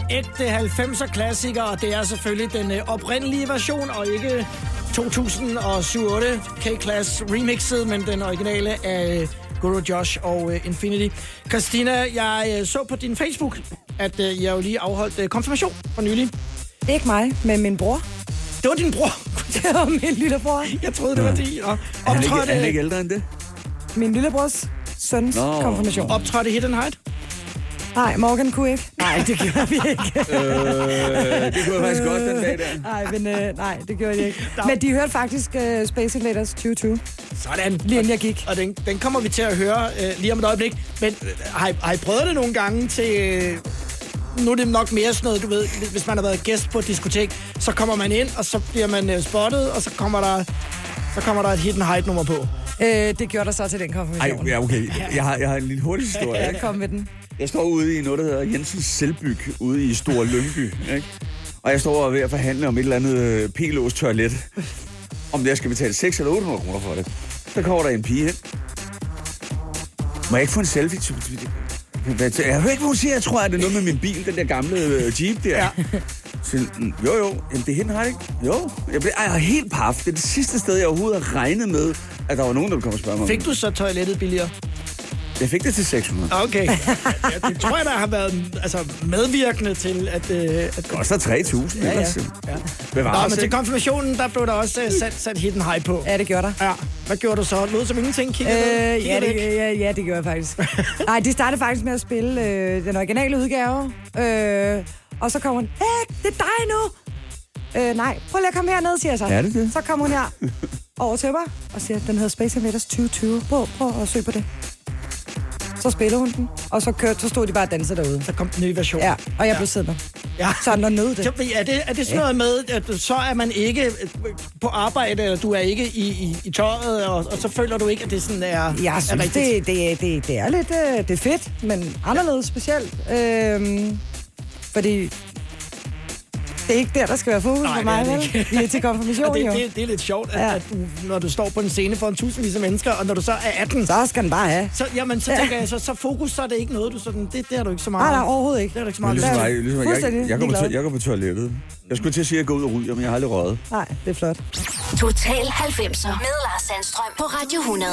Øh, ægte 90'er klassiker, og det er selvfølgelig den øh, oprindelige version, og ikke 2007-8 K-Class remixet, men den originale af øh, Guru Josh og øh, Infinity. Christina, jeg øh, så på din Facebook, at øh, jeg jo lige afholdt øh, konfirmation for nylig. Ikke mig, men min bror. Det var din bror? det var min lillebror. Jeg troede, det var din. Og Er han, ikke, optrådte, er han ikke ældre end det? Min lillebrors søns Nå. konfirmation. optrådte Hidden Height? Nej, Morgan kunne ikke. Nej, det gjorde vi ikke. Øh, det kunne jeg faktisk godt den dag der. Nej, men øh, nej, det gjorde de ikke. Men de hørte faktisk uh, Space Invaders 2020, Sådan. lige inden jeg gik. Og den, den kommer vi til at høre øh, lige om et øjeblik. Men øh, har, I, har I prøvet det nogle gange til... Øh, nu er det nok mere sådan noget, du ved, hvis- man har været gæst på et diskotek, så kommer man ind, og så bliver man øh, spottet, og så kommer der, så kommer der et hidden height nummer på. Øh, det gjorde der så til den Ej, konfirmation. ja, okay. Jeg har, jeg har en lille hurtig historie. Ja, kom med den. Jeg står ude i noget, der hedder Jensens Selvbyg, ude i Stor Lyngby. Ikke? Og jeg står og ved at forhandle om et eller andet øh, P-lås toilet. Om jeg skal betale 6 eller 800 kroner for det. Så kommer der en pige hen. Må jeg ikke få en selfie? Jeg hører ikke, hvad hun siger. Jeg tror, at det er noget med min bil, den der gamle øh, Jeep der. Ja. Så, mm, jo, jo. Jamen, det er hende, har det ikke? Jo. Jeg blev ej, jeg er helt paf. Det er det sidste sted, jeg overhovedet har regnet med, at der var nogen, der ville komme og spørge mig. Fik du så toilettet billigere? Jeg fik det til 600. Okay. Ja, det tror jeg, der har været altså, medvirkende til, at... Øh, at Det koster 3.000, ja, ja. Ja. Nå, Bevares, men til konfirmationen, der blev der også uh, sat, sat hidden high på. Ja, det gjorde der. Ja. Hvad gjorde du så? Lød som ingenting? Kiggede Øh, ned? ja, det, ja, ja, det gjorde jeg faktisk. Nej, de startede faktisk med at spille øh, den originale udgave. Øh, og så kommer hun, hey, det er dig nu! Øh, nej, prøv lige at komme herned, siger jeg så. Er det det? Så kommer hun her over til mig og siger, den hedder Space Invaders 2020. Prøv, prøv at søge på det. Så spiller hun den, og så, kørte, så stod de bare og dansede derude. Så kom den nye version. Ja, og jeg blev siddende. Ja. Sådan og nød det. Så, er, det, er det sådan noget med, at så er man ikke øh, på arbejde, eller du er ikke i, i, i tøjet, og, og så føler du ikke, at det sådan er, Jeg er synes, rigtigt? det, det, det, det er lidt øh, det er fedt, men anderledes specielt. Øhm, fordi det er ikke der, der skal være fokus Nej, for det mig. er det vel? Vi er til Og konfirmation, det, jo. det, det er lidt sjovt, at, Ja. at du, når du står på en scene for en tusindvis af mennesker, og når du så er 18, Så skal den bare have. så, jamen, så Ja. tænker jeg, så, så fokus, så er det ikke noget, du sådan, det, det er du ikke så meget. Nej, nej, overhovedet ikke. Det er du ikke så meget. ligesom mig, ligesom mig, jeg, Fuldstændig jeg, går på, jeg går på toilettet. Jeg skulle til at sige, at jeg går ud og ryger, men jeg har aldrig røget. Nej, det er flot. Total 90'er med Lars Sandstrøm på Radio 100.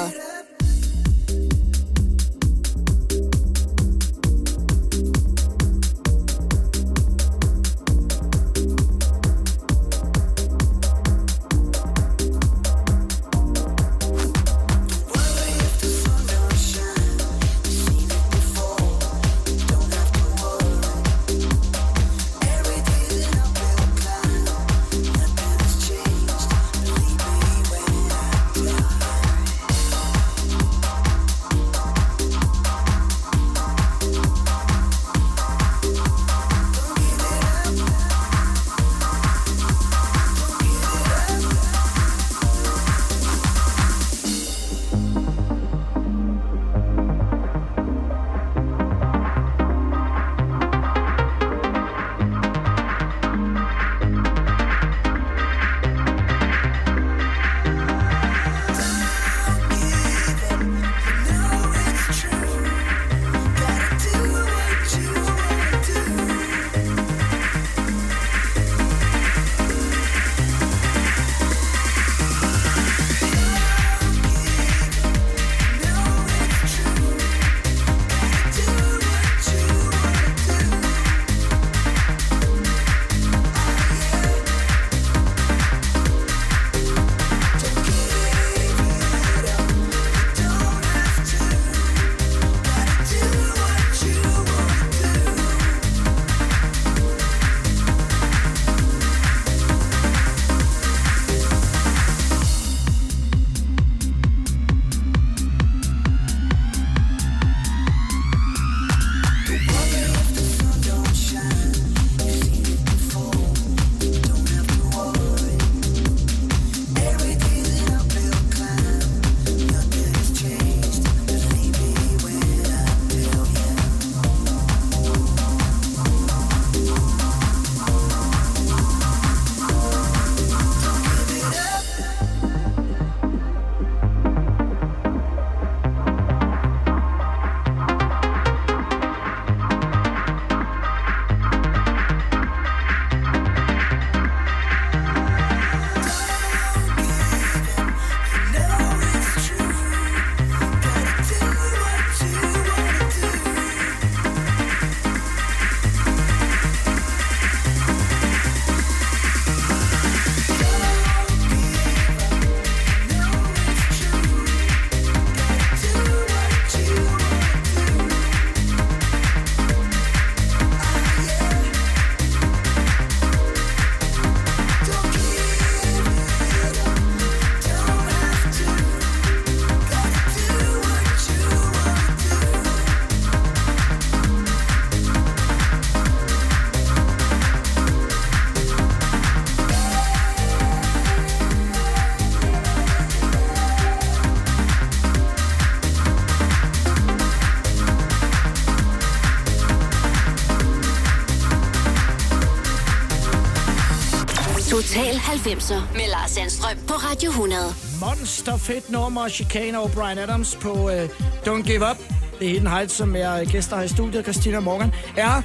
90'er med Lars Sandstrøm på Radio 100. Monster fedt nummer, Chicane og Brian Adams på uh, Don't Give Up. Det er Hidden Heights, som er øh, gæster her i studiet, Christina Morgan. Er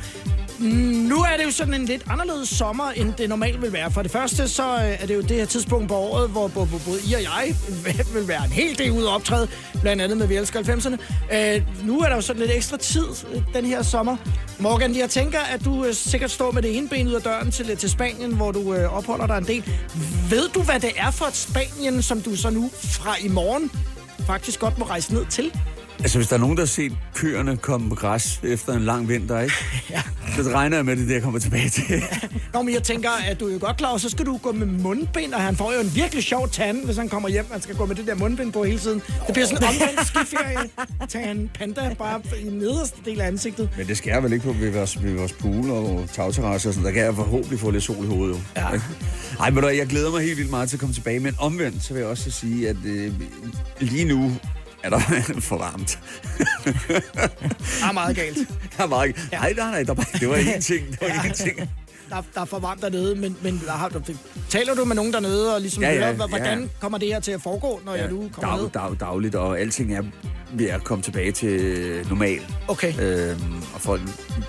mm, Nu er det jo sådan en lidt anderledes sommer, end det normalt vil være. For det første, så øh, er det jo det her tidspunkt på året, hvor bo- både I og jeg vil være en hel del ude at optræde, blandt andet med Vi elsker 90'erne. Øh, nu er der jo sådan lidt ekstra tid den her sommer. Morgan, jeg tænker, at du øh, sikkert står med det ene ben ud af døren til, til Spanien, hvor du øh, opholder dig en del. Ved du, hvad det er for et Spanien, som du så nu fra i morgen faktisk godt må rejse ned til? Altså, hvis der er nogen, der har set køerne komme på græs efter en lang vinter, ikke? ja. Så regner jeg med, at det er det, jeg kommer tilbage til. Nå, men jeg tænker, at du er jo godt klar over, så skal du gå med mundbind, og han får jo en virkelig sjov tand, hvis han kommer hjem. Han skal gå med det der mundbind på hele tiden. Det bliver sådan en omvendt skiferie. Tag en panda bare i nederste del af ansigtet. Men det skal jeg vel ikke på ved vores, ved vores pool og tagterrasse og sådan. Der kan jeg forhåbentlig få lidt sol i hovedet, jo. Ja. Ej, men jeg glæder mig helt vildt meget til at komme tilbage. Men omvendt, så vil jeg også sige, at øh, lige nu er der for varmt. Der er meget galt. Der er meget... Ja. Nej, nej, nej, der det var ingenting. Det var Ja. ingenting. Der, der er for varmt dernede, men, men der har, der, taler du med nogen dernede, og ligesom Ja, ja, hører, hva- ja. hvordan kommer det her til at foregå, når ja, jeg nu kommer ned? dag, dag, dagligt, og alting er ved at komme tilbage til normal. Okay. Øhm, og folk,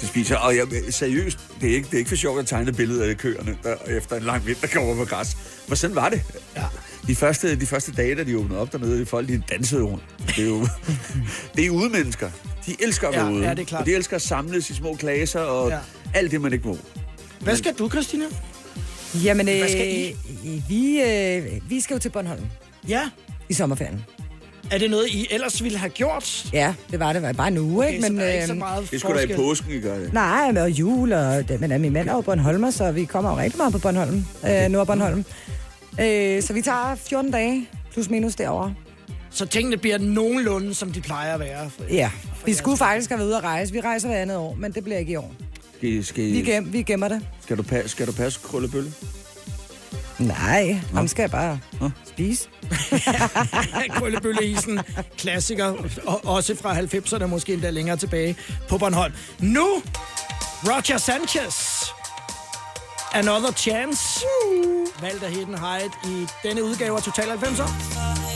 de spiser. Og jeg, seriøst, det er, ikke, det er ikke for sjovt at tegne billeder af køerne, der efter en lang vinter kommer på græs. For sådan var det. Ja. De første, de første dage, da de åbnede op dernede, de folk de dansede rundt. Det er jo det er udemennesker. De elsker at være Ja, ude. ja, det er klart. Og de elsker at samles i små klasser og ja. alt det, man ikke må. Hvad skal du, Christina? Jamen, Hvad skal øh, I? vi, øh, vi skal jo til Bornholm Ja. i sommerferien. Er det noget, I ellers ville have gjort? Ja, det var det. Det var bare en uge, Okay, ikke? så der er ikke så øhm, meget Det skulle da i forskel. påsken, I gør det. Nej, med og jul, og det, men øh, min mand er jo Bornholmer, så vi kommer jo rigtig meget på Bornholm, øh, Nordbornholm. Øh, så vi tager 14 dage, plus minus derovre. Så tingene bliver nogenlunde, som de plejer at være. Ja, vi skulle faktisk have været ude at rejse. Vi rejser hver andet år, men det bliver ikke i år. Skal, skal, Vi, gem, vi gemmer det. skal, du, passe, skal du passe krøllebølle? Nej, ham skal jeg bare Nå. spise. Krøllebølleisen, klassiker, og også fra 90'erne, måske endda længere tilbage på Bornholm. Nu, Roger Sanchez. Another Chance. Valgt af Hidden Height i denne udgave af Total 90'er.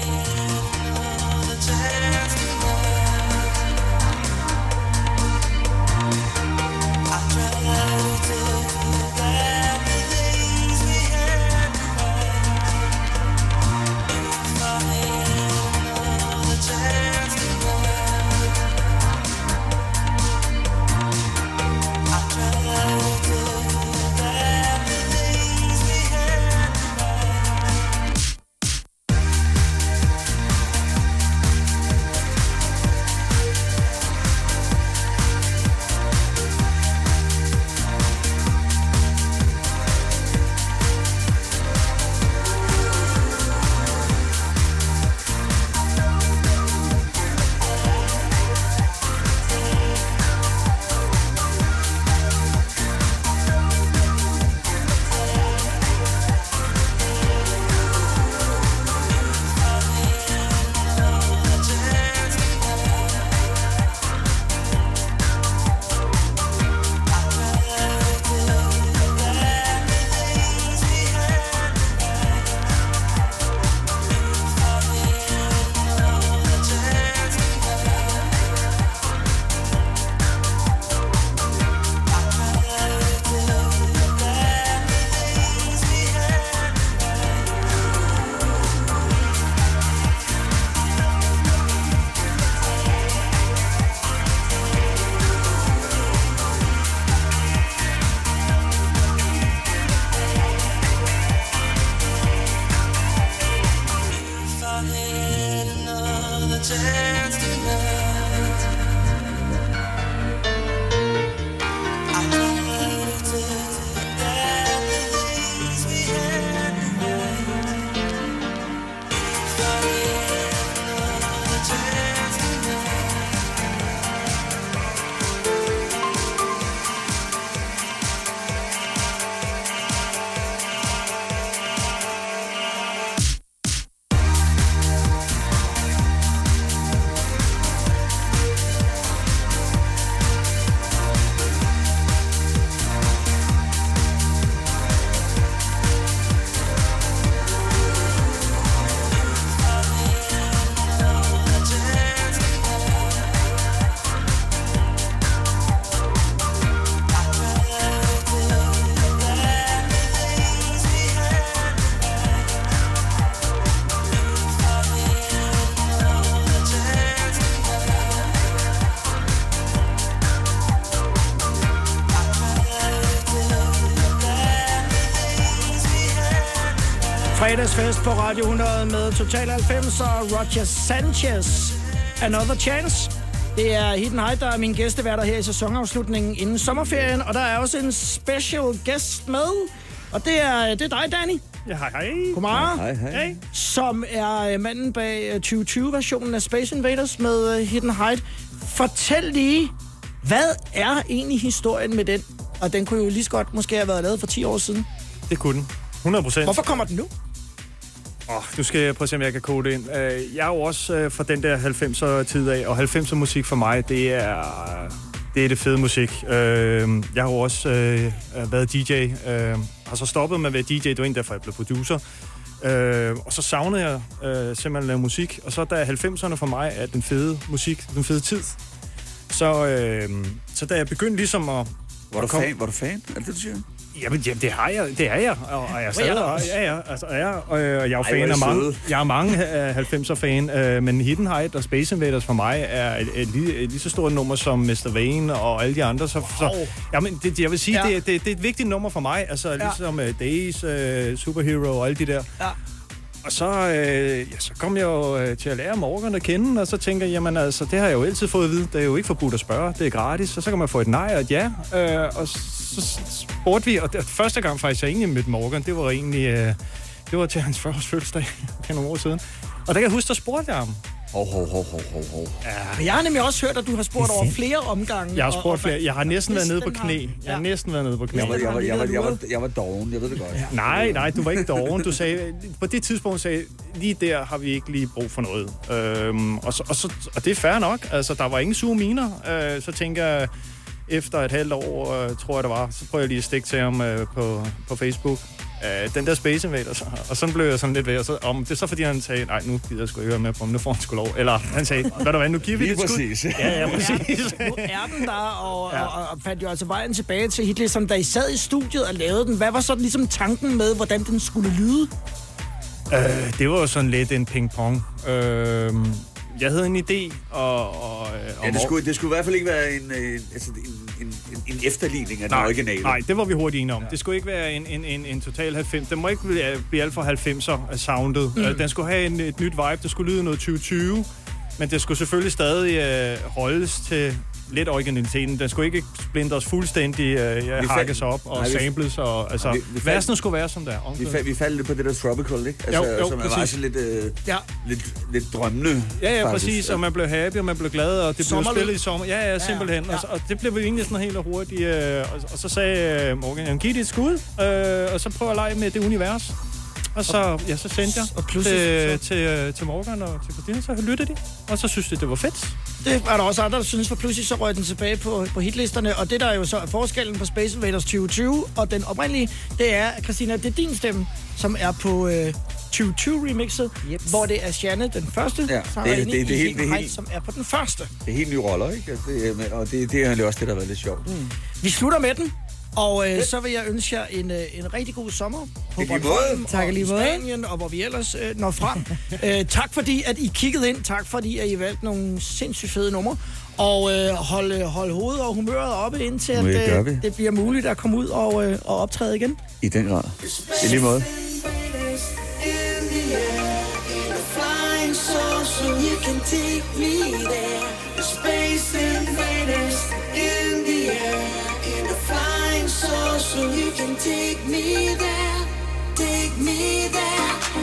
Fredagsfest på Radio 100 med Total 90 og Roger Sanchez. Another Chance. Det er Hidden High, der er min gæsteværter her i sæsonafslutningen inden sommerferien. Og der er også en special guest med. Og det er, det er dig, Danny. Ja, hej, hej. Godmorgen. Hej, hej. Hey. Som er øh, manden bag øh, 2020-versionen af Space Invaders med øh, Hidden Height. Fortæl lige, hvad er egentlig historien med den? Og den kunne jo lige så godt måske have været lavet for 10 år siden. Det kunne den. 100 procent. Hvorfor kommer den nu? Oh, nu skal jeg prøve at se, om jeg kan kode det ind. Øh, Jeg er jo også øh, fra den der 90'er tid af, og 90'er musik for mig, det er det, er det fede musik. Øh, Jeg har jo også øh, været DJ, øh, har så stoppet med at være DJ, det var egentlig derfor, jeg blev producer. Øh, og så savnede jeg øh, simpelthen at lave musik, og så da 90'erne for mig er den fede musik, den fede tid. Så, øh, så da jeg begyndte ligesom at... Var du komme- fan? Var du fan? Er det det, du siger? Jamen, jamen, det har jeg. Det er jeg. Og, og jeg stadig, og, ja, ja, altså, ja, og, og jeg er jo fan af mange. Jeg er mange af 90'er fan, øh, men Hidden Height og Space Invaders for mig er et, et, lige, et lige så stort nummer som Mr. Vane og alle de andre. Så, så jamen, det, jeg vil sige, Ja. ja. det, det, det er et vigtigt nummer for mig. Altså, ligesom uh, Days, uh, Superhero og alle de der. Ja. Og så, øh, ja, så kom jeg jo øh, til at lære Morgan at kende, og så tænker jeg, jamen altså, det har jeg jo altid fået at vide. Det er jo ikke forbudt at spørge, det er gratis. Og så kan man få et nej og et ja. Øh, og så spurgte vi, og det, første gang faktisk, jeg egentlig mødte Morgan, det var egentlig, øh, det var til hans første fødselsdag, det er nogle år siden. Og der kan jeg huske, der spurgte jeg ham. Hov, hov, hov, hov, hov, hov. Men jeg har nemlig også hørt, at du har spurgt over flere omgange. Jeg har og- og- spurgt flere, jeg har næsten været nede på knæ. Jeg har Ja. næsten været nede på knæ. Jeg var, jeg, var, jeg, var, jeg, var, jeg var doven, jeg ved det godt. Nej, nej, du var ikke doven. Du sagde, på det tidspunkt sagde, lige der har vi ikke lige brug for noget. Øhm, og, så, og, så, og det er fair nok. Altså, der var ingen sure miner. Øh, så tænker jeg, efter et halvt år, øh, tror jeg det var, så prøver jeg lige at stikke til ham øh, på, på Facebook. Øh, den der Space Invaders. Og sådan blev jeg sådan lidt ved. Og så, om det er så fordi, han sagde, nej, nu gider jeg sgu ikke høre med på ham. Nu får han sgu lov. Eller han sagde, hvad der hvad, nu giver vi det et skud. præcis. Ja, ja, præcis. Nu er den der, og, Ja. ja. og, og fandt jo altså vejen tilbage til hitlisterne, da I sad i studiet og lavede den. Hvad var så ligesom tanken med, hvordan den skulle lyde? Øh, det var jo sådan lidt en ping-pong. Øh, jeg havde en idé, og... og, øh, Ja, det skulle, det skulle i hvert fald ikke være en, øh, altså, en, en, en, en efterligning af den originale. Nej, det var vi hurtigt enige om. Det skulle ikke være en, en, en, en total 90. Den må ikke blive, blive alt for 90'er af soundet. Mm. Den skulle have en, et nyt vibe. Det skulle lyde noget 2020. Men det skulle selvfølgelig stadig øh, holdes til lidt originaliteten. Den skulle ikke splintres fuldstændig, øh, fald- hakkes op og Nej, vi- samples. Og, altså, Vi- vi fald- versene skulle være som der. Vi, fald, vi faldt lidt på det der tropical, ikke? Altså, Jo, jo, som er præcis. faktisk lidt, øh, Ja. lidt, lidt drømmende. Ja, ja, faktisk. præcis. Og man blev happy, og man blev glad, og det blev spillet i sommer. Ja, ja, simpelthen. ja. Og, og det blev vi egentlig sådan helt hurtigt. Øh, og, og så sagde øh, Morgan, giv det et skud, øh, og så prøv at lege med det univers. Og så, ja, så sendte jeg og pludselig til, til, øh, til Morgan og til Christina, så lyttede de. Og så synes de, det var fedt. Det var der også andre, der synes, for pludselig så røg den tilbage på, på hitlisterne. Og det, der er jo så er forskellen på Space Invaders 2020 og den oprindelige, det er, Christina, det er din stemme, som er på øh, 2020-remixet, Yep. hvor det er Shanne, den første, Ja, som det- er inde det- i det er helt- det Heights, helt- som er på den første. Det er helt nye roller, ikke? Altså, det, er- og det, det er egentlig også det, der har været lidt sjovt. Mm. Vi slutter med den, og øh, så vil jeg ønske jer en, øh, en rigtig god sommer på Bornholm måde. Tak, og lige i måde. Spanien, og hvor vi ellers øh, når frem. øh, tak fordi, at I kiggede ind. Tak fordi, at I valgte nogle sindssygt fede numre. Og øh, hold, øh, hold hovedet og humøret oppe, indtil at, det øh, vi. det bliver muligt at komme ud og, øh, og optræde igen. I den grad. I lige måde. Flying saucer, you can take me there. The space invaders in the air. Saucer, you can take me there. Take me there.